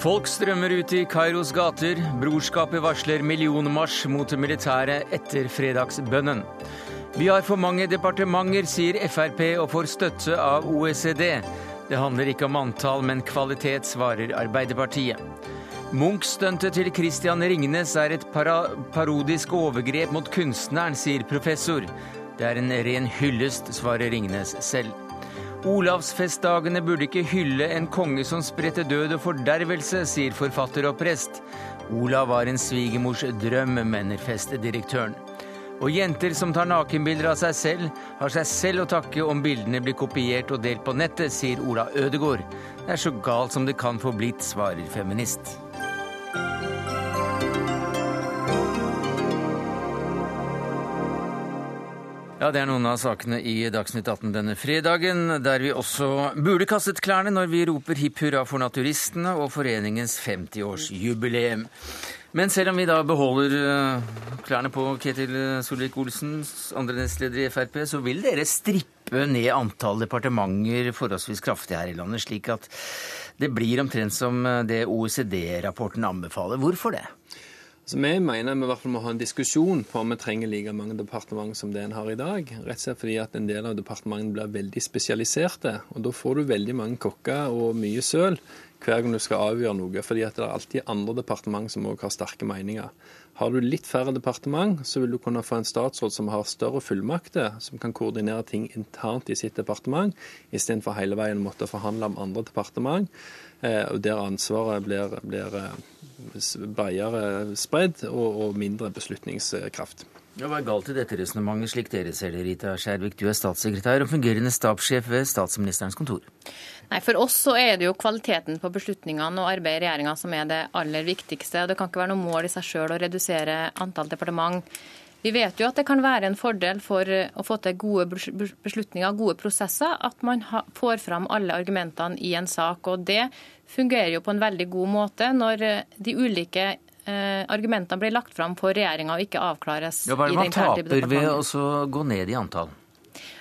Folk strømmer ut i Kairos gater. Brorskapet varsler millionmarsj mot militæret etter fredagsbønnen. Vi har for mange departementer, sier Frp og får støtte av OECD. Det handler ikke om antall, men kvalitet, svarer Arbeiderpartiet. Munch-stuntet til Christian Ringnes er et parodisk overgrep mot kunstneren, sier professor. Det er en ren hyllest, svarer Ringnes selv. Olavsfestdagene burde ikke hylle en konge som spredte død og fordervelse, sier forfatter og prest. Olav var en svigermors drøm, mener festdirektøren. Og jenter som tar nakenbilder av seg selv, har seg selv å takke om bildene blir kopiert og delt på nettet, sier Ola Ødegård. Det er så galt som det kan få blitt, svarer feminist. Ja, Det er noen av sakene i Dagsnytt 18 denne fredagen, der vi også burde kastet klærne når vi roper hipp hurra for naturistene og foreningens 50-årsjubileum. Men selv om vi da beholder eh, klærne på Ketil Solvik-Olsen, andre nestleder i Frp, så vil dere strippe ned antall departementer forholdsvis kraftig her i landet, slik at det blir omtrent som det OECD-rapporten anbefaler. Hvorfor det? Så Vi mener vi i hvert fall må ha en diskusjon på om vi trenger like mange departement som det en har i dag. Rett og slett fordi at en del av departementene blir veldig spesialiserte. og Da får du veldig mange kokker og mye søl hver gang du skal avgjøre noe. fordi at det er alltid andre departement som òg har sterke meninger. Har du litt færre departement, så vil du kunne få en statsråd som har større fullmakter, som kan koordinere ting internt i sitt departement, istedenfor hele veien å måtte forhandle om andre departement, og der ansvaret blir, blir eh, bredere spredd og, og mindre beslutningskraft. Ja, hva er galt i dette resonnementet, slik dere ser det, Rita Skjervik? Du er statssekretær og fungerende stabssjef ved statsministerens kontor. Nei, For oss så er det jo kvaliteten på beslutningene og arbeidet i regjeringa som er det aller viktigste. og Det kan ikke være noe mål i seg sjøl å redusere antall departement. Vi vet jo at det kan være en fordel for å få til gode beslutninger, gode prosesser, at man får fram alle argumentene i en sak. og Det fungerer jo på en veldig god måte når eh, de ulike eh, argumentene blir lagt fram for regjeringa og ikke avklares. Ja, hva er det man taper ved å gå ned i antall?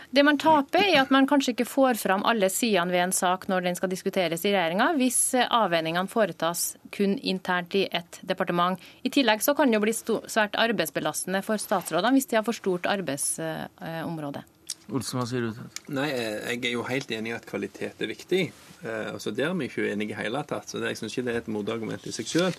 Det man taper, er at man kanskje ikke får fram alle sidene ved en sak når den skal diskuteres i regjeringa, hvis eh, avveiningene foretas kun internt i ett departement. I tillegg så kan det jo bli svært arbeidsbelastende for statsrådene hvis de har for stort arbeidsområde. Olsen, hva sier du? Nei, Jeg er jo helt enig i at kvalitet er viktig. Eh, altså Der er vi ikke uenige i hele tatt. så det, Jeg syns ikke det er et motargument i seg selv.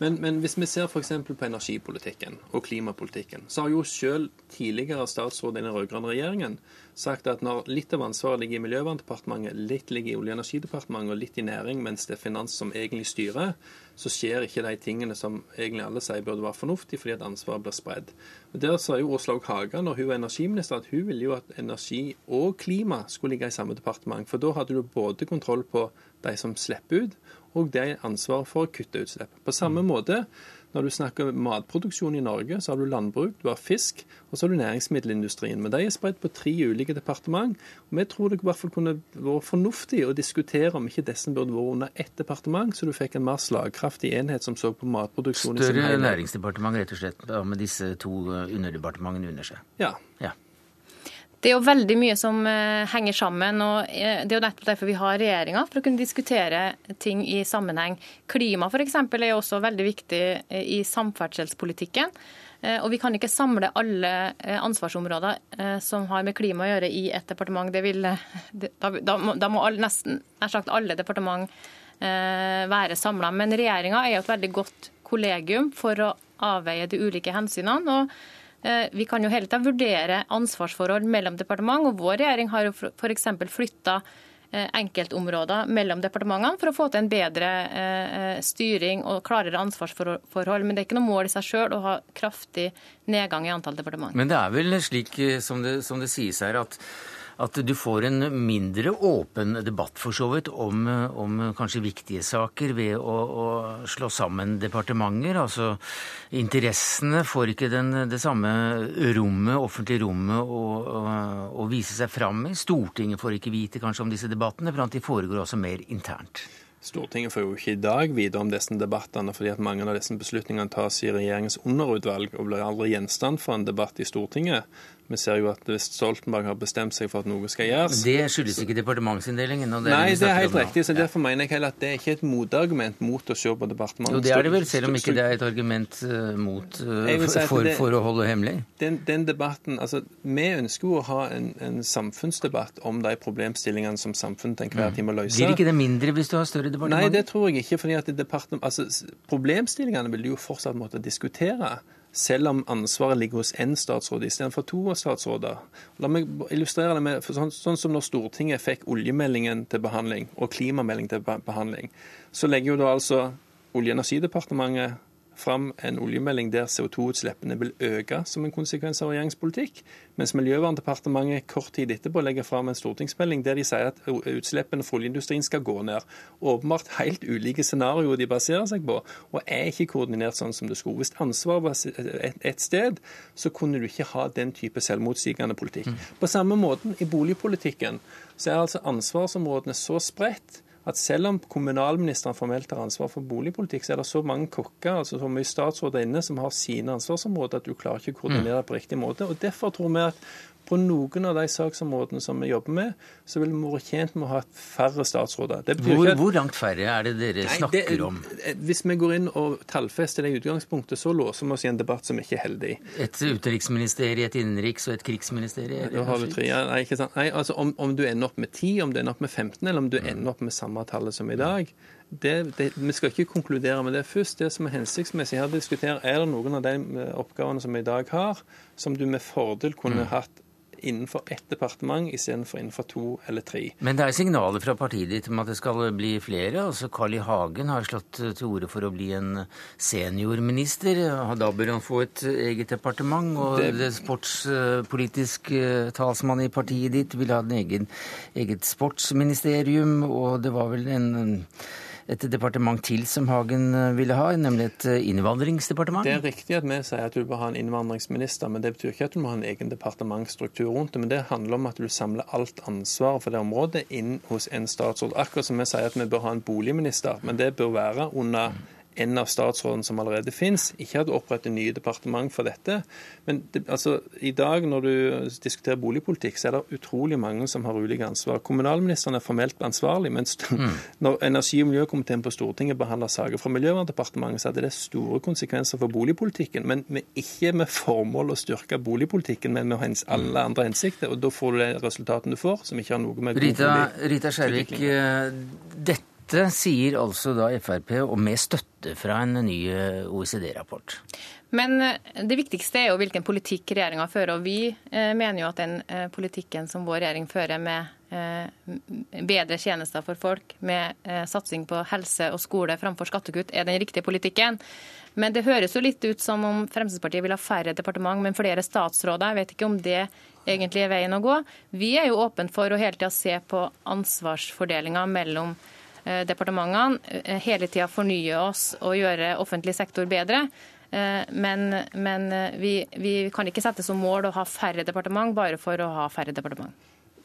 Men, men hvis vi ser f.eks. på energipolitikken og klimapolitikken, så har jo selv tidligere statsråd i den rød-grønne regjeringen sagt at når litt av ansvaret ligger i Miljøverndepartementet, litt ligger i Olje- og energidepartementet og litt i næring, mens det er finans som egentlig styrer, så skjer ikke de tingene som egentlig alle sier burde være fornuftig, fordi at ansvaret blir spredd. Der sa jo Åslaug Haga når hun var energiminister at hun ville jo at energi og klima skulle ligge i samme departement. For da hadde du både kontroll på de som slipper ut, og det er ansvar for å kutte utslipp. På samme måte når du snakker matproduksjon i Norge, så har du landbruk, du har fisk, og så har du næringsmiddelindustrien. Men de er spredt på tre ulike departement. og Vi tror det i hvert fall kunne vært fornuftig å diskutere om ikke disse burde vært under ett departement, så du fikk en mer slagkraftig enhet som så på matproduksjon Større i sin helhet. næringsdepartement, rett og slett, med disse to underdepartementene under seg. Ja. ja. Det er jo veldig mye som eh, henger sammen. og eh, Det er jo nettopp derfor vi har regjeringa, for å kunne diskutere ting i sammenheng. Klima f.eks. er jo også veldig viktig eh, i samferdselspolitikken. Og vi kan ikke samle alle ansvarsområder som har med klima å gjøre i ett departement. Vil, da, da må nesten nær sagt alle departement være samla. Men regjeringa er jo et veldig godt kollegium for å avveie de ulike hensynene. og vi kan jo hele tida vurdere ansvarsforhold mellom departement, og vår regjering har jo f.eks. flytta eh, enkeltområder mellom departementene for å få til en bedre eh, styring og klarere ansvarsforhold. Men det er ikke noe mål i seg sjøl å ha kraftig nedgang i antall departement. Men det er vel slik som det, som det sies her, at at du får en mindre åpen debatt for så vidt om, om kanskje viktige saker ved å, å, slå sammen departementer. Altså interessene får ikke den, det samme rommet, offentlige rommet å, å, å, vise seg fram i. Stortinget får ikke vite kanskje om disse debattene, for de foregår også mer internt. Stortinget får jo ikke i dag vite om disse debattene, fordi at mange av disse beslutningene tas i regjeringens underutvalg og blir aldri gjenstand for en debatt i Stortinget. Vi ser jo at Stoltenberg har bestemt seg for at noe skal gjøres. Det skyldes ikke departementsinndelingen? Det Nei, det er helt riktig. så Derfor mener jeg heller at det er ikke et motargument mot å se på departementet. Jo, det er det vel, selv om ikke det er et argument uh, mot, uh, si for, det, for, å holde hemmelig? Den, den, debatten, altså Vi ønsker jo å ha en, en, samfunnsdebatt om de problemstillingene som samfunnet til enhver mm. tid må løse. Blir ikke det mindre hvis du har større departement? Nei, det tror jeg ikke. fordi at altså, Problemstillingene vil du jo fortsatt måtte diskutere selv om ansvaret ligger hos én statsråd istedenfor to statsråder. La meg illustrere det med sånn, sånn, som når Stortinget fikk oljemeldingen til behandling og klimamelding til behandling. Så legger jo da altså Olje- og energidepartementet fram en oljemelding der CO2-utslippene vil øke som en konsekvens av regjeringens politikk, mens Miljøverndepartementet kort tid etterpå legger fram en stortingsmelding der de sier at utslippene fra oljeindustrien skal gå ned. Åpenbart helt ulike scenarioer de baserer seg på, og er ikke koordinert sånn som det skulle. Hvis ansvaret var et sted, så kunne du ikke ha den type selvmotsigende politikk. Mm. På samme måte i boligpolitikken så er altså ansvarsområdene så spredt at selv om kommunalministeren formelt har ansvar for boligpolitikk, så er det så mange kokker, altså så mye statsråder inne, som har sine ansvarsområder, at du klarer ikke å koordinere på riktig måte. Og Derfor tror vi at på noen av de saksområdene som vi jobber med, så vil vi vært tjent med å ha færre statsråder. Hvor, at, hvor, langt færre er det dere nei, snakker det, om? Hvis vi går inn og tallfester det i utgangspunktet, så låser vi oss i en debatt som ikke er heldig. Et utenriksministerium, et innenriks- og et krigsministerium? Da har vi tre. Nei, ikke sant. Nei, altså om, om, du ender opp med 10, om du ender opp med 15, eller om du mm. ender opp med samme tallet som i dag, det, det, vi skal ikke konkludere med det først. Det som er hensiktsmessig her, diskutere er det noen av de eh, oppgavene som vi i dag har, som du med fordel kunne mm. hatt innenfor ett departement istedenfor innenfor to eller tre. Men det er signaler fra partiet ditt om at det skal bli flere. altså Carl I. Hagen har slått til orde for å bli en seniorminister. Da bør han få et eget departement. Og det, det sportspolitiske talsmann i partiet ditt vil ha en egen, eget sportsministerium. Og det var vel en et departement til som Hagen eh, ville ha, nemlig et eh, innvandringsdepartement? Det er riktig at vi sier at du bør ha en innvandringsminister, men det betyr ikke at du må ha en egen departementsstruktur rundt det. Men det handler om at du samler alt ansvaret for det området inn hos en statsråd. Akkurat som vi sier at vi bør ha en boligminister, men det bør være under en av statsrådene som allerede finnes, ikke hadde opprettet nye departement for dette. Men det, altså, i dag når du diskuterer boligpolitikk, så er det utrolig mange som har ulike ansvar. Kommunalministeren er formelt ansvarlig, mens mm. når energi- og miljøkomiteen på Stortinget behandler saker fra Miljøverndepartementet, så hadde det store konsekvenser for boligpolitikken. Men med, ikke med formål å styrke boligpolitikken, men med alle mm. andre hensikter. Og da får du de resultatene du får, som ikke har noe med Rita, Rita Skjervik, eh, dette dette sier altså da Frp, og med støtte fra en ny eh, OECD-rapport. Men eh, det viktigste er jo hvilken politikk regjeringa fører. og Vi eh, mener jo at den politikken som vår regjering fører med bedre tjenester for folk, med satsing på helse og skole framfor skattekutt, er den riktige politikken. Men det høres jo litt ut som om Fremskrittspartiet vil ha færre departement, men flere statsråder. Jeg vet ikke om det egentlig er veien å gå. Vi er jo åpne for å hele tida se på ansvarsfordelinga mellom Eh, departementene eh, hele tida fornye oss og gjøre offentlig sektor bedre. Eh, men, men vi, vi, kan ikke sette som mål å ha færre departement bare for å ha færre departement.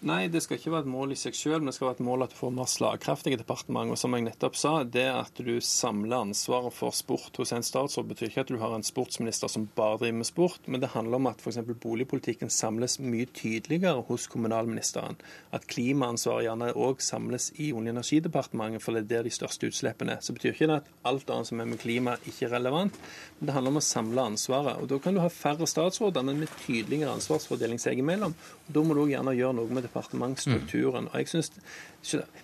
Nei, det skal ikke være et mål i seg selv, men det skal være et mål at du får mer slagkraftige departement. Og som jeg nettopp sa, det at du samler ansvaret for sport hos en statsråd, betyr ikke at du har en sportsminister som bare driver med sport, men det handler om at f.eks. boligpolitikken samles mye tydeligere hos kommunalministeren. At klimaansvaret gjerne òg samles i Olje- og energidepartementet, for det er der de største utslippene er. Så betyr ikke det at alt annet som er med klima, ikke er relevant, men det handler om å samle ansvaret. Og Da kan du ha færre statsråder, men med tydeligere ansvarsfordeling seg imellom. Og Da må du òg gjerne gjøre noe med det departementsstrukturen. Og jeg synes,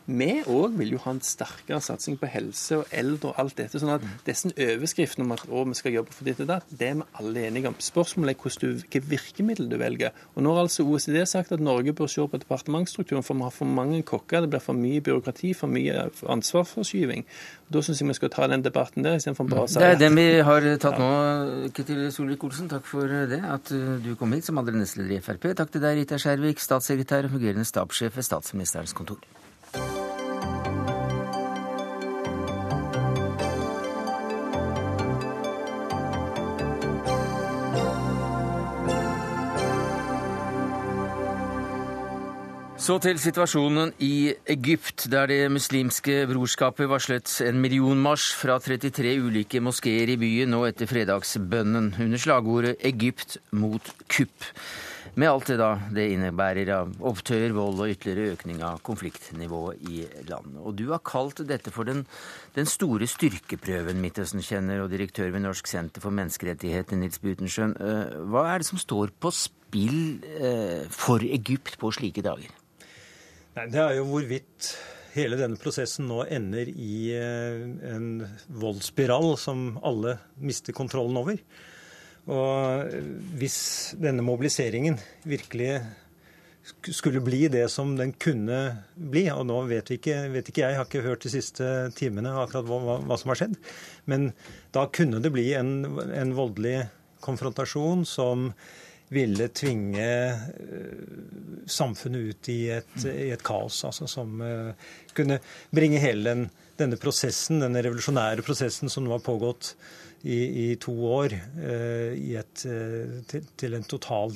Vi òg vil jo ha en sterkere satsing på helse og eldre og alt dette. sånn at disse overskriftene om at å, vi skal jobbe for ditt og datt, det er vi alle enige om. Spørsmålet er du, hvilke virkemidler du velger. Og Nå har altså OECD sagt at Norge bør se på departementsstrukturen, for vi har for mange kokker, det blir for mye byråkrati, for mye ansvarsforskyving. Da syns jeg vi skal ta den debatten der, istedenfor bare å si Det er den vi har tatt nå, Ketil Solvik-Olsen. Takk for det, at du kom hit som andre nestleder i Frp. Takk til deg, Rita Skjervik, statssekretær fungerende stabssjef ved statsministerens kontor. Så til situasjonen i Egypt, der Det muslimske brorskapet varslet en millionmarsj fra 33 ulike moskeer i byen nå etter fredagsbønnen under slagordet 'Egypt mot kupp'. Med alt det da det innebærer av opptøyer, vold og ytterligere økning av konfliktnivået i landet. Og du har kalt dette for den, den store styrkeprøven, Midtøsten-kjenner og direktør ved Norsk senter for menneskerettigheter, Nils Butenschøn. Eh, hva er det som står på spill eh, for Egypt på slike dager? Nei, det er jo hvorvidt hele denne prosessen nå ender i eh, en voldsspiral som alle mister kontrollen over. Og hvis denne mobiliseringen virkelig skulle bli det som den kunne bli, og nå vet, vi ikke, vet ikke jeg, har ikke hørt de siste timene akkurat hva, hva, som har skjedd, men da kunne det bli en, en voldelig konfrontasjon som ville tvinge eh, samfunnet ut i et, i et kaos. Altså som uh, kunne bringe hele den, denne prosessen, denne revolusjonære prosessen som nå har pågått i, i to år uh, i et, uh, til, til, en total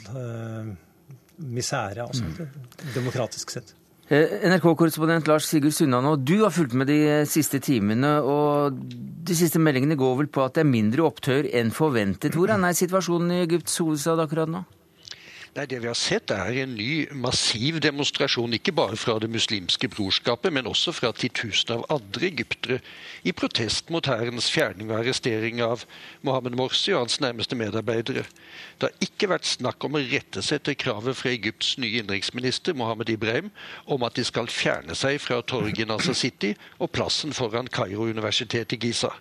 misere, altså mm. demokratisk sett. NRK-korrespondent Lars Sigurd Sunnanå, du har fulgt med de siste timene. og De siste meldingene går vel på at det er mindre opptøyer enn forventet. Hvordan er situasjonen i Egypts hovedstad akkurat nå? Nei, Det vi har sett er en ny massiv demonstrasjon, ikke bare fra Det muslimske brorskapet, men også fra titusener av andre egyptere, i protest mot hærens fjerning og arrestering av Mohammed Morsi og hans nærmeste medarbeidere. Det har ikke vært snakk om å rette seg etter kravet fra Egypts nye innenriksminister Mohammed Ibrahim om at de skal fjerne seg fra torget i Nasa City og plassen foran Kairo-universitetet i Giza.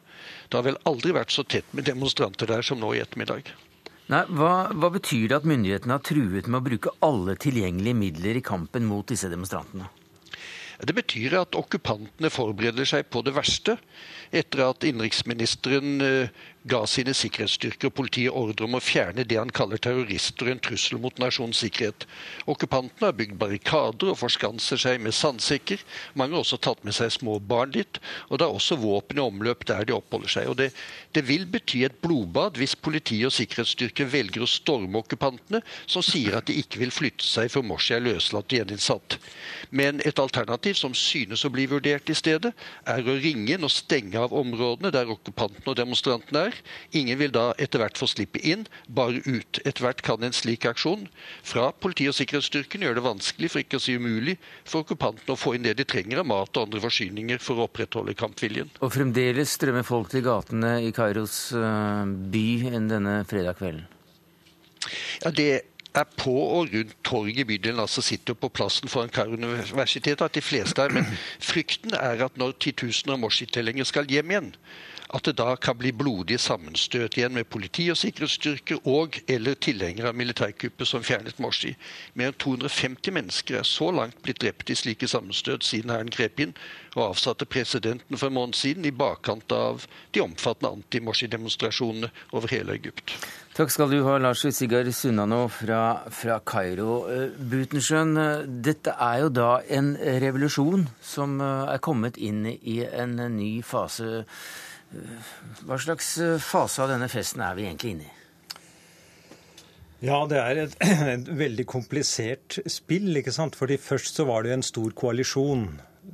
Det har vel aldri vært så tett med demonstranter der som nå i ettermiddag. Nei, hva, hva, betyr det at myndighetene har truet med å bruke alle tilgjengelige midler i kampen mot disse demonstrantene? Det betyr at okkupantene forbereder seg på det verste etter at innenriksministeren eh, ga sine sikkerhetsstyrker og politiet ordre om å fjerne det han kaller terrorister og en trussel mot nasjonens sikkerhet. Okkupantene har bygd barrikader og forskanser seg med sandsekker. Mange har også tatt med seg små barn dit, og det er også våpen i omløp der de oppholder seg. Og det, det vil bety et blodbad hvis politi og sikkerhetsstyrker velger å storme okkupantene, som sier at de ikke vil flytte seg før Morsi er løslatt og gjeninnsatt. Men et alternativ som synes å bli vurdert i stedet, er å ringe inn og stenge av områdene der okkupantene og demonstrantene er, Ingen vil da etter hvert få slippe inn, bare ut. Etter hvert kan en slik aksjon fra politi- og sikkerhetsstyrken gjøre det vanskelig, for ikke å si umulig, for okkupantene å få inn det de trenger av mat og andre forsyninger for å opprettholde kampviljen. Og fremdeles strømmer folk til gatene i Kairos eh, by enn denne fredag kvelden? Ja, det er på og rundt torget i bydelen, altså sitter på plassen foran Karuniversitetet, at de fleste er. Men frykten er at når titusener av Morsi-tilhengere skal hjem igjen, at det da kan bli blodige sammenstøt igjen med politi og sikkerhetsstyrker og eller tilhengere av militærkuppet som fjernet Morsi. Mer enn 250 mennesker er så langt blitt drept i slike sammenstøt siden hæren grep inn og avsatte presidenten for en måned siden i bakkant av de omfattende anti-Morsi-demonstrasjonene over hele Egypt. Takk skal du ha, Lars Sigurd Sunnanå fra, fra Kairo. Butensjøen, Butenschøn, eh, dette er jo da en revolusjon som eh, er kommet inn i en ny fase. Hva slags eh, fase av denne festen er vi egentlig inne i? Ja, det er et, et, veldig komplisert spill. ikke sant? Fordi Først så var det en stor koalisjon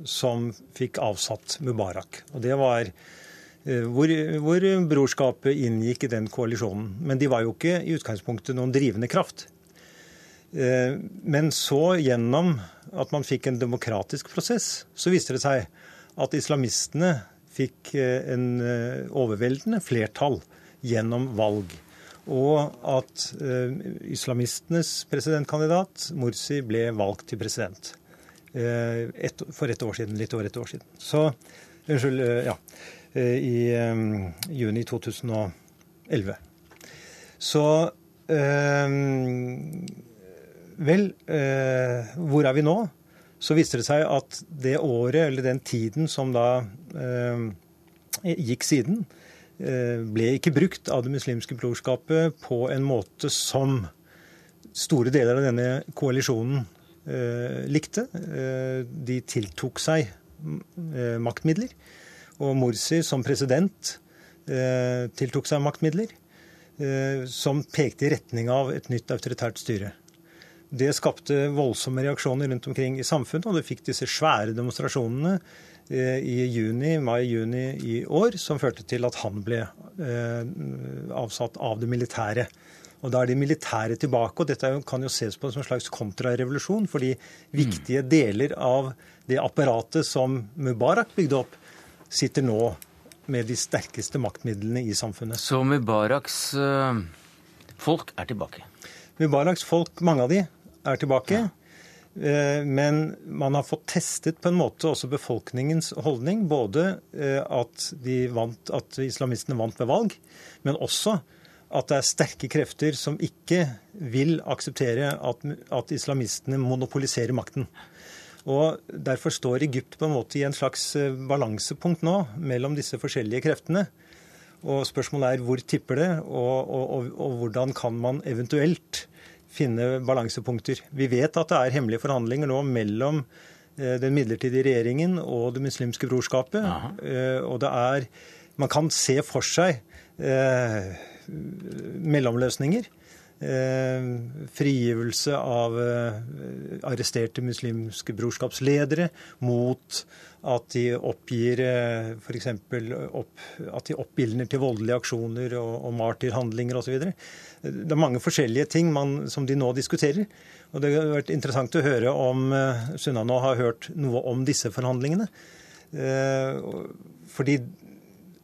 som fikk avsatt Mubarak. Og det var eh, hvor, hvor, brorskapet inngikk i den koalisjonen. Men de var jo ikke i utgangspunktet noen drivende kraft. Eh, men så, gjennom at man fikk en demokratisk prosess, så viste det seg at islamistene fikk eh, en eh, overveldende flertall gjennom valg. Og at islamistenes presidentkandidat, Mursi, ble valgt til president for et år siden. Litt over et år siden. Så Unnskyld, ja. I um, juni 2011. Så Vel, hvor er vi nå? så viste det seg at det året, eller den tiden som da eh, gikk siden, eh, ble ikke brukt av Det muslimske brorskapet på en måte som store deler av denne koalisjonen eh, likte. Eh, de tiltok seg eh, maktmidler. Og Morsi som president eh, tiltok seg maktmidler som pekte i retning av et nytt autoritært styre. Det skapte voldsomme reaksjoner rundt omkring i samfunnet, og det fikk disse svære demonstrasjonene eh, i juni, mai-juni i år, som førte til at han ble eh, avsatt av det militære. Og Da er de militære tilbake. og Dette kan jo ses på som en slags kontrarevolusjon. Fordi viktige deler av det apparatet som Mubarak bygde opp, sitter nå med de sterkeste maktmidlene i samfunnet. Så Mubaraks uh, folk er tilbake? Mubaraks folk, mange av de, er tilbake. Ja. Eh, men man har fått testet på en måte også befolkningens holdning. Både eh, at, vant, at islamistene vant ved valg, men også at det er sterke krefter som ikke vil akseptere at, at islamistene monopoliserer makten. Og Derfor står Egypt på en måte i en slags eh, balansepunkt nå mellom disse forskjellige kreftene. Og Spørsmålet er hvor tipper det, og, og, og, og hvordan kan man eventuelt finne balansepunkter. Vi vet at det er hemmelige forhandlinger nå mellom eh, den midlertidige regjeringen og Det muslimske brorskapet. Aha. Eh, og det er Man kan se for seg eh, mellomløsninger. Eh, frigivelse av eh, arresterte muslimske brorskapsledere mot at de oppgir eh, f.eks. Opp, at de oppildner til voldelige aksjoner og, og martyrhandlinger osv. Det er mange forskjellige ting man, som de nå diskuterer. Og Det har vært interessant å høre om Sunna nå har hørt noe om disse forhandlingene. Fordi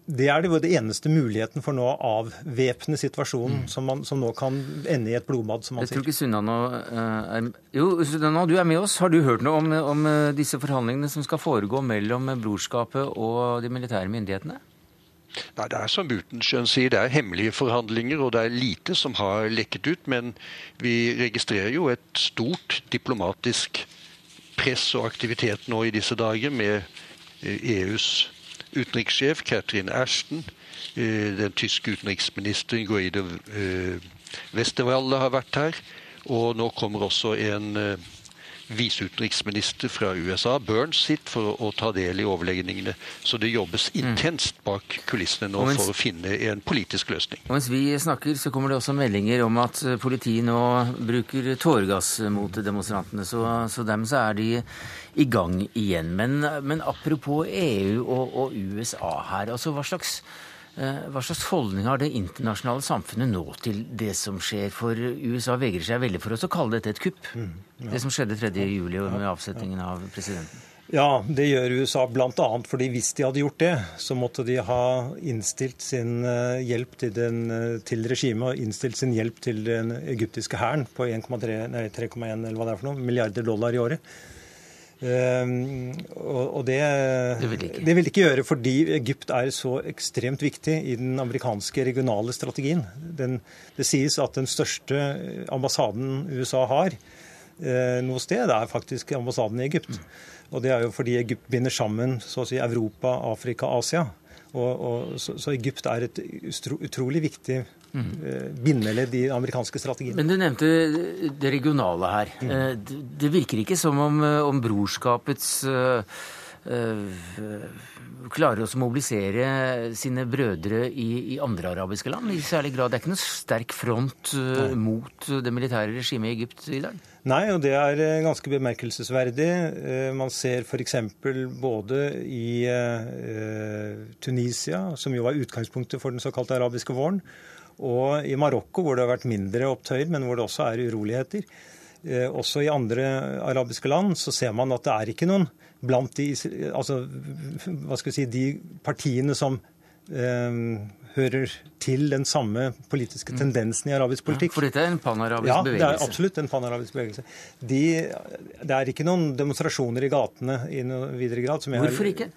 det er det eneste muligheten for nå å avvæpne situasjonen, mm. som, man, som, nå kan ende i et blodbad, som man sier. Jeg tror ikke Sunnano uh, er Jo, Sunnano, du er med oss. Har du hørt noe om, om, eh, disse forhandlingene som skal foregå mellom brorskapet og de militære myndighetene? Nei, Det er som Butenschøn sier, det er hemmelige forhandlinger, og det er lite som har lekket ut. Men vi registrerer jo et stort diplomatisk press og aktivitet nå i disse dager med EUs eh, e utenrikssjef Catherine Ashton, eh, den tyske utenriksministeren Guido eh, Westerwalde har vært her. Og nå kommer også en eh, viseutenriksminister fra USA, Burns, sitt for å, ta del i overlegningene. Så det jobbes mm. intenst bak kulissene nå mens, for å finne en politisk løsning. Og mens vi snakker, så kommer det også meldinger om at eh, politiet nå bruker tåregass mot demonstrantene. Så, så dem så er de i gang igjen. Men, men apropos EU og, og USA her. altså hva slags hva slags holdning har det internasjonale samfunnet nå til det som skjer? For USA vegrer seg veldig for oss å kalle dette et kupp. Mm, ja. Det som skjedde 3.7 med avsettingen av presidenten. Ja, det gjør USA bl.a. fordi hvis de hadde gjort det, så måtte de ha innstilt sin eh, hjelp til, den, eh, til regimet og innstilt sin hjelp til den egyptiske hæren på 3,1 eller hva det er for noe, milliarder dollar i året. Ehm, og det, det, vil det vil ikke gjøre fordi Egypt er så ekstremt viktig i den amerikanske regionale strategien. Den, det sies at den største ambassaden USA har eh, noe sted, er faktisk ambassaden i Egypt. Og det er jo fordi Egypt binder sammen så å si, Europa, Afrika, Asia. Og, og, så, så Egypt er et utrolig viktig. Bindeledd i amerikanske strategier. Men du nevnte det regionale her. Mm. Det virker ikke som om, eh, om brorskapets klarer å mobilisere sine brødre i, i, andre arabiske land i særlig grad. Det er ikke noen sterk front Nei. mot det militære regimet i Egypt i dag? Nei, og det er ganske bemerkelsesverdig. Man ser f.eks. både i Tunisia, som jo var utgangspunktet for den såkalte arabiske våren, og i Marokko, hvor det har vært mindre opptøyer, men hvor det også er uroligheter. Eh, også i andre arabiske land så ser man at det er ikke noen blant de, altså, hva skal vi si, de partiene som eh, hører til den samme politiske mm. tendensen i arabisk politikk. Ja, for dette er en panarabisk ja, bevegelse? Ja, det er absolutt en panarabisk bevegelse. De, det er ikke noen demonstrasjoner i gatene i noe videre grad. Hvorfor ikke?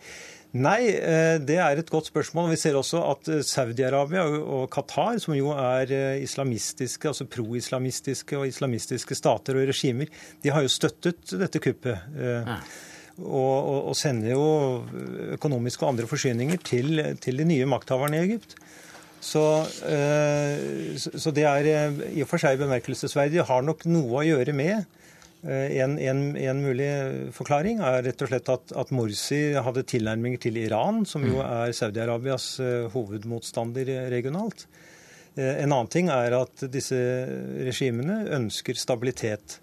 Nei, eh, det er et godt spørsmål. Vi ser også at eh, Saudi-Arabia og Qatar, som jo er eh, islamistiske, altså pro-islamistiske og islamistiske stater og regimer, de har jo støttet dette kuppet. Ja. Og, og, og, sender jo økonomiske og andre forsyninger til, til de nye makthaverne i Egypt. Så, så, det er i og for seg bemerkelsesverdig. Det har nok noe å gjøre med en, en, en, mulig forklaring er rett og slett at, at, Morsi hadde tilnærminger til Iran, som jo mm. er Saudi-Arabias eh, hovedmotstander regionalt. Eh, en annen ting er at disse regimene ønsker stabilitet.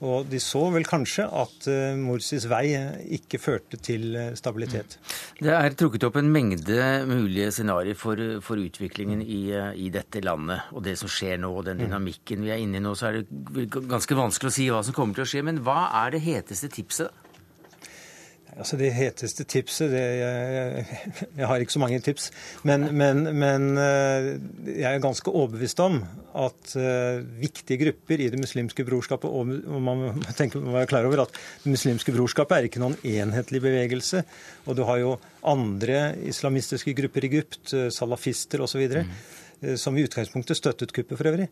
Og de så vel kanskje at uh, Morsis vei ikke førte til stabilitet. Det er trukket opp en mengde mulige scenarioer for, for, utviklingen i, i, dette landet. Og det som skjer nå, og den dynamikken vi er inne i nå, så er det ganske vanskelig å si hva som kommer til å skje. Men hva er det heteste tipset? Altså Det heteste tipset det, jeg, jeg, har ikke så mange tips. Men, men, men, eh, jeg er ganske overbevist om at uh, viktige grupper i det muslimske brorskapet Og man må tenke, må være klar over at det muslimske brorskapet er ikke noen enhetlig bevegelse. Og du har jo andre islamistiske grupper i Egypt, uh, salafister osv., mm. som i utgangspunktet støttet kuppet for øvrig.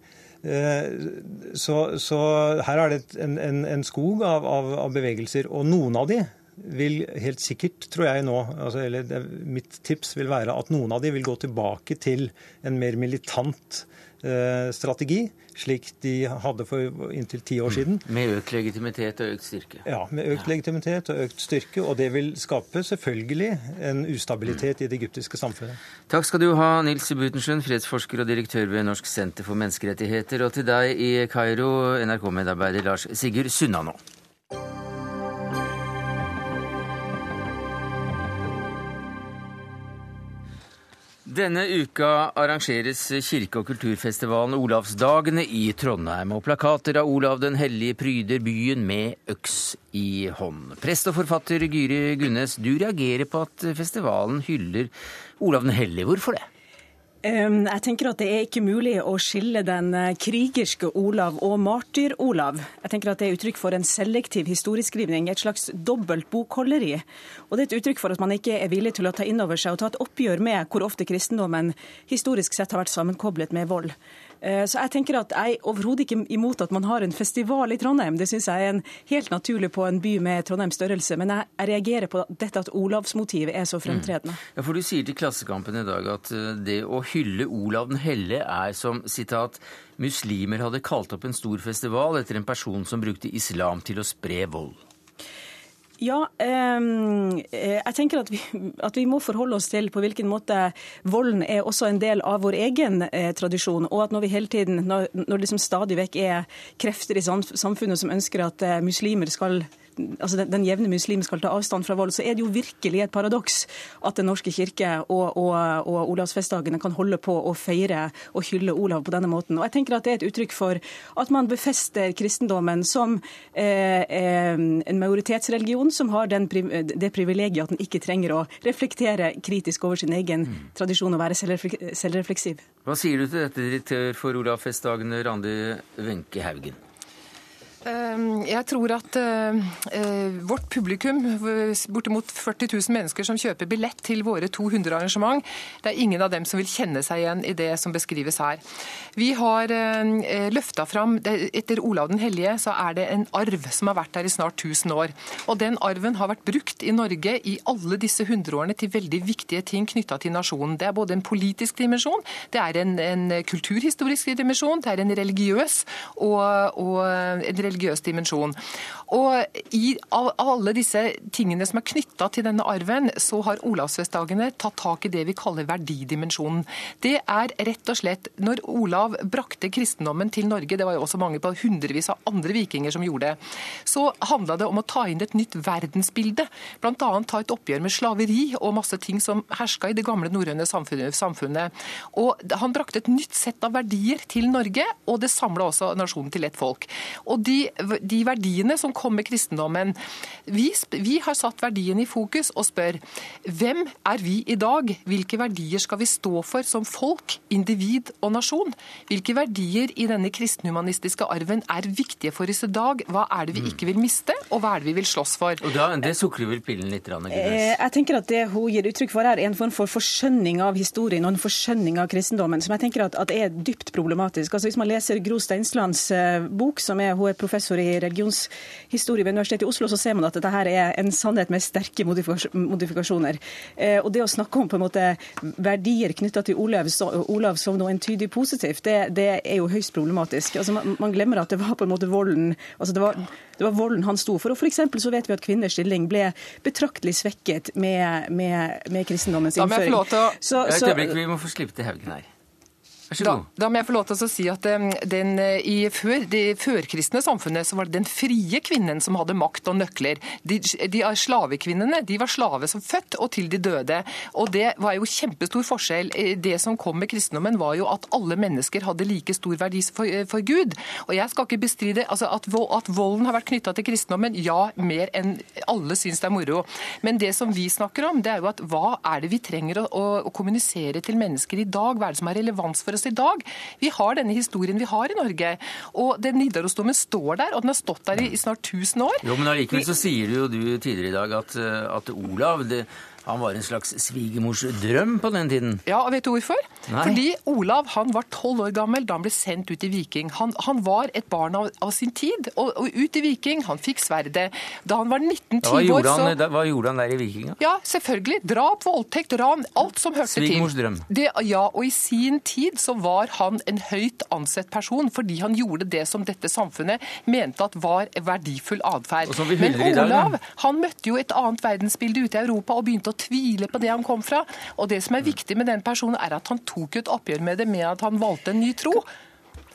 Så, så, her er det en, en, en skog av, av, av bevegelser. Og noen av de vil helt sikkert, tror jeg nå, altså, eller det, mitt tips vil være at noen av de vil gå tilbake til en mer militant eh, strategi, slik de hadde for inntil ti år mm. siden. Med økt legitimitet og økt styrke? Ja, med økt ja. legitimitet og økt styrke. Og det vil skape selvfølgelig en ustabilitet mm. i det egyptiske samfunnet. Takk skal du ha, Nils Butenschøn, fredsforsker og direktør ved Norsk senter for menneskerettigheter. Og til deg i Kairo, NRK-medarbeider Lars Sigurd Sunna nå. Denne uka arrangeres kirke- og kulturfestivalen Olavsdagene i Trondheim, og plakater av Olav den hellige pryder byen med øks i hånd. Prest og forfatter Gyri Gunnes, du reagerer på at festivalen hyller Olav den hellige. Hvorfor det? Jeg tenker at Det er ikke mulig å skille den eh, krigerske Olav og martyr-Olav. Jeg tenker at Det er uttrykk for en selektiv historieskrivning, et slags dobbelt bokholderi. Og Det er et uttrykk for at man ikke er villig til å ta inn over seg og ta et oppgjør med hvor ofte kristendommen historisk sett har vært sammenkoblet med vold. Eh, så jeg tenker at jeg er overhodet ikke imot at man har en festival i Trondheim. Det syns jeg er en helt naturlig på en by med Trondheims størrelse. Men jeg, reagerer på dette at Olavsmotivet er så fremtredende. Mm. Ja, for Du sier til Klassekampen i dag at eh, det å hylle Olav den helle er som sitat muslimer hadde kalt opp en stor festival etter en person som brukte islam til å spre vold. Ja, eh, jeg tenker at vi, at vi, må forholde oss til på hvilken måte volden er også en del av vår egen eh, tradisjon. Og at når vi hele tiden, når det liksom stadig vekk er krefter i samfunnet som ønsker at eh, muslimer skal altså den, den, jevne muslim skal ta avstand fra vold, så er det jo virkelig et paradoks at Den norske kirke og, og, og Olavsfestdagene kan holde på å feire og hylle Olav på denne måten. Og jeg tenker at Det er et uttrykk for at man befester kristendommen som eh, eh en majoritetsreligion som har den, det privilegiet at den ikke trenger å reflektere kritisk over sin egen mm. tradisjon og være selvrefleksiv. Hva sier du til dette, direktør for Olavsfestdagene, Randi Wenche Haugen? Ehm, jeg tror at eh, eh, vårt publikum, bortimot 40 000 mennesker som kjøper billett til våre 200 arrangement, det er ingen av dem som vil kjenne seg igjen i det som beskrives her. Vi har eh, løfta fram Etter Olav den hellige så er det en arv som har vært der i snart 1000 år. Og den arven har vært brukt i Norge i alle disse hundreårene til veldig viktige ting knytta til nasjonen. Det er både en politisk dimensjon, det er en, en kulturhistorisk dimensjon, det er en religiøs og, og en religiøs dimensjon. Og i, Av alle disse tingene som er knytta til denne arven, så har Olavsfestdagene tatt tak i det vi kaller verdidimensjonen. Det er rett og slett Når Olav brakte kristendommen til Norge, det var jo også mange på hundrevis av andre vikinger som gjorde det, så handla det om å ta inn et nytt verdensbilde. Bl.a. ta et oppgjør med slaveri og masse ting som herska i det gamle norrøne samfunnet. Og Han brakte et nytt sett av verdier til Norge, og det samla også nasjonen til ett folk. Og de, de verdiene som kom med kristendommen. Vi, vi, har satt verdiene i fokus og spør hvem er vi i dag? Hvilke verdier skal vi stå for som folk, individ og nasjon? Hvilke verdier i denne kristenhumanistiske arven er viktige for oss i dag? Hva er det vi ikke vil miste, og hva er det vi vil slåss for? Og da, Det sukrer vel pillen litt? Rann, eh, jeg tenker at Det hun gir uttrykk for her, er en form for forskjønning av historien og en forskjønning av kristendommen, som jeg tenker at, at er dypt problematisk. Altså Hvis man leser Gro Steinslands eh, bok, som er, hun er professor i religionshistorie ved Universitetet i Oslo, så ser man at dette her er en sannhet med sterke modifikasjoner. Eh, og det å snakke om på en måte verdier knytta til Olav, Olav, som noe entydig positivt, det, det er jo høyst problematisk. Altså, man, man, glemmer at det var på en måte volden altså det var, det var volden han sto for. Og for så vet vi at kvinners stilling ble betraktelig svekket med, med, med kristendommens innføring. Da må jeg få lov til å... Så, så... vi må få slippe til Haugen her. Da, da, må jeg få lov til å si at den, eh, I før, det førkristne samfunnet så var det den frie kvinnen som hadde makt og nøkler. De, de Slavekvinnene de var slave som født og til de døde. Og Det var jo kjempestor forskjell. Eh, det som kom med kristendommen, var jo at alle mennesker hadde like stor verdi for, eh, for Gud. Og jeg skal ikke bestride altså at, at volden har vært knytta til kristendommen. Ja, mer enn alle syns det er moro. Men det som vi snakker om, det er jo at hva er det vi trenger å, å, å kommunisere til mennesker i dag? Hva er det som er relevans for oss i dag. Vi har denne historien vi har i Norge. Og den Nidarosdomen står der, og den har stått der i snart 1000 år. Jo, Men allikevel så sier du jo du tidligere i dag at, eh, at Olav det, han var en slags svigermors drøm på den tiden. Ja, og vet du hvorfor? Nei. Fordi Olav han var tolv år gammel da han ble sendt ut i Viking. Han, han var et barn av, av sin tid. Og, og, ut i Viking, han fikk sverdet. Da han var 19-10 år, så da, Hva gjorde han der i Viking? Ja, selvfølgelig. Drap, voldtekt, ran. Alt som hørte Svigermors til. drøm. Det, ja, og i sin tid så var han en høyt ansett person fordi han gjorde det som dette samfunnet mente at var verdifull atferd. Men Olav han møtte jo et annet verdensbilde ute i Europa og begynte å tvile på det han kom fra. Og det som er viktig med den personen, er at han tok et oppgjør med det med at han valgte en ny tro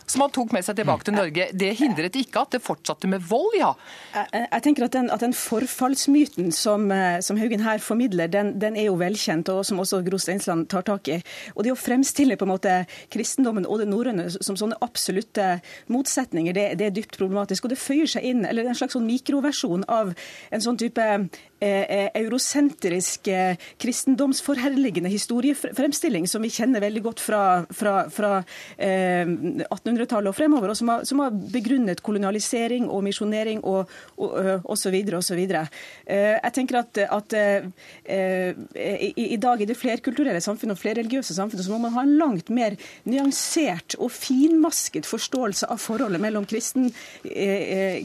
som han tok med seg tilbake til Norge. Det hindret ikke at det fortsatte med vold, ja. Jeg, jeg tenker at den, at den forfallsmyten som, eh, som, Haugen her formidler, den, den, er jo velkjent, og som også Gro Steinsland tar tak i. Og det å fremstille på en måte kristendommen og det norrøne som sånne absolutte motsetninger, det, det, er dypt problematisk. Og det føyer seg inn, eller en slags sånn mikroversjon av en sånn type eh, eh eurosentrisk eh, kristendomsforherligende historiefremstilling som vi kjenner veldig godt fra, fra, fra eh, 1800 1800-tallet og fremover, og som har, som har, begrunnet kolonialisering og misjonering og osv. osv. Jeg tenker at, at i, i, dag i det flerkulturelle samfunnet og flerreligiøse samfunnet så må man ha en langt mer nyansert og finmasket forståelse av forholdet mellom kristen,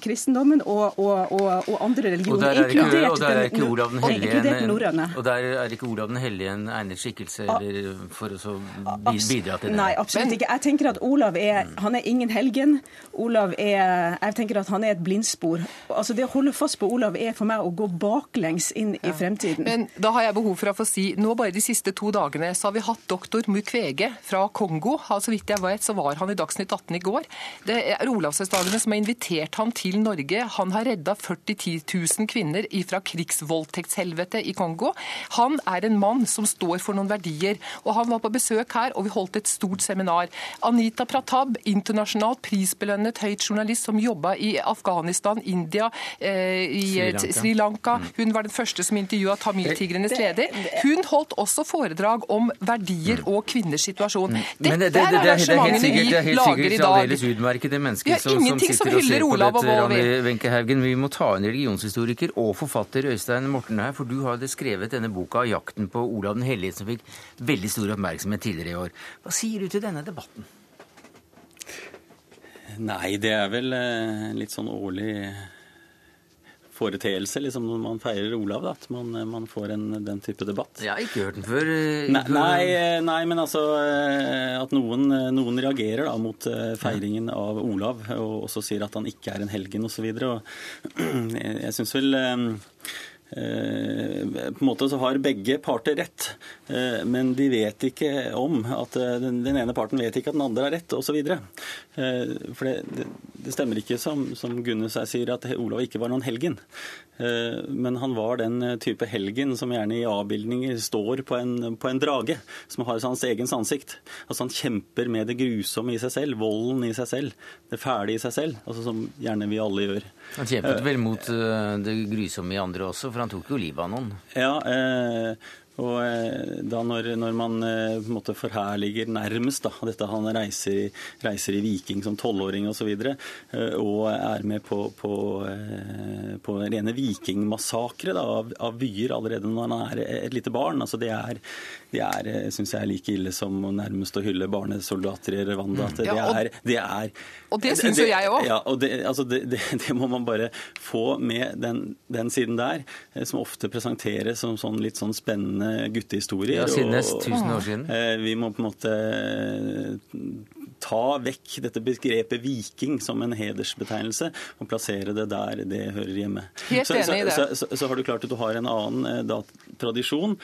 kristendommen og, og, og, og andre religioner, inkludert den, norrøne. Og der er ikke Olav den hellige en egnet skikkelse eller for å bidra til det? Nei, absolutt ikke. Jeg tenker at Olav er han er ingen helgen. Olav er Jeg tenker at han er et blindspor. Altså Det å holde fast på Olav er for meg å gå baklengs inn i fremtiden. Men da har jeg behov for å få si Nå bare de siste to dagene så har vi hatt doktor Mukwege fra Kongo. Så vidt jeg vet, så var han i Dagsnytt 18 i går. Det er Olavsfestdagene som har invitert ham til Norge. Han har redda 40 000 kvinner fra krigsvoldtektshelvete i Kongo. Han er en mann som står for noen verdier. Og han var på besøk her, og vi holdt et stort seminar. Anita Pratab, internasjonalt prisbelønnet høyt journalist som jobba i Afghanistan, India, eh, i Sri, Sri Lanka. Mm. Hun var den første som intervjua tamiltigrenes leder. Hun holdt også foredrag om verdier mm. og kvinners situasjon. Mm. Dette det, det, det, er arrangementene vi lager i dag. Det er helt sikkert utmerkede mennesker som, som sitter og ser på dette, Rani Wenche Vi må ta en religionshistoriker og forfatter Øystein Morten her, for du har skrevet denne boka 'Jakten på Olav den hellige', som fikk veldig stor oppmerksomhet tidligere i år. Hva sier du til denne debatten? Nei, det er vel en litt sånn årlig foreteelse liksom når man feirer Olav, da, at man, man får en, den type debatt. Jeg har ikke hørt den før. Eh, nei, nei, eh, nei, men altså at noen, noen reagerer da mot feiringen av Olav, og også sier at han ikke er en helgen osv. Jeg syns vel Eh, på en måte så har begge parter rett, eh, men de vet ikke om at eh, den ene parten vet ikke at den andre har rett, osv. For det, det, stemmer ikke som, som Gunnes sier, at Olav ikke var noen helgen. Men han var den type helgen som gjerne i avbildninger står på en, på en drage, som har hans egens ansikt. Altså Han kjemper med det grusomme i seg selv, volden i seg selv, det fæle i seg selv, altså som gjerne vi alle gjør. Han kjempet vel mot det grusomme i andre også? for han tok jo livet av noen. Ja, eh, og eh, da når, når man eh, på en måte forherliger nærmest da, dette han reiser, reiser i Viking som tolvåring osv., og, så videre, eh, og er med på, på, på rene vikingmassakre av, av byer allerede når han er et lite barn, altså det er, det er synes jeg er like ille som nærmest å hylle barnesoldater i Rwanda. Mm. Det, er, det er Og det syns jo jeg òg. Ja, og det, altså det, det, det, må man bare få med den, den siden der, som ofte presenteres som sånn litt sånn spennende guttehistorier. Ja, siden og, tusen år siden. Eh, vi må på en måte eh, ta vekk dette begrepet viking som en hedersbetegnelse og plassere det der det hører hjemme. Helt så, enig i det. Så, så, så, har du klart at du har en annen eh, da, tradisjon.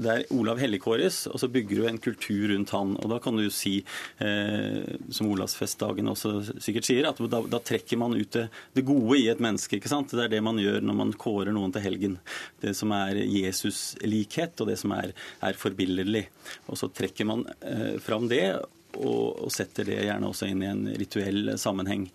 Der Olav helligkåres, og så bygger du en kultur rundt han. Og da kan du si, eh, som Olavsfestdagen også sikkert sier, at da, da trekker man ut det, det, gode i et menneske. ikke sant? Det er det man gjør når man kårer noen til helgen. Det som er Jesus-likhet, og det som er, er forbilledlig. Og så trekker man eh, fram det. Og, og, setter det gjerne også inn i en rituell sammenheng.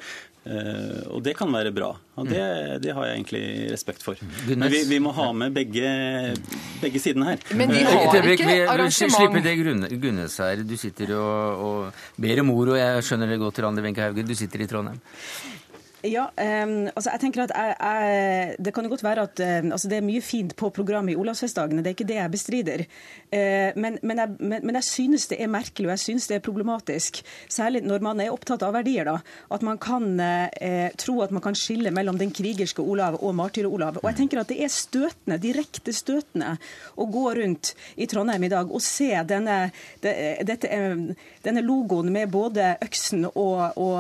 Uh, og det kan være bra. og det, det, har jeg egentlig respekt for. Men vi, vi må ha med begge, begge sidene her. Men de har ikke arrangement. Slipp det Gunnes her. Du sitter og, og ber om ord, og jeg skjønner det godt, Randi Wenche Haugen. Du sitter i Trondheim. Ja, um, altså jeg tenker at jeg, jeg, Det kan jo godt være at um, altså det er mye fint på programmet i Olavsfestdagene, det er ikke det jeg bestrider. Uh, men, men, jeg, men, men, jeg, synes det er merkelig og jeg synes det er problematisk, særlig når man er opptatt av verdier, da, at man kan uh, tro at man kan skille mellom den krigerske Olav og martyr-Olav. Og jeg tenker at Det er støtende, direkte støtende å gå rundt i Trondheim i dag og se denne, de, dette, denne logoen med både øksen og, og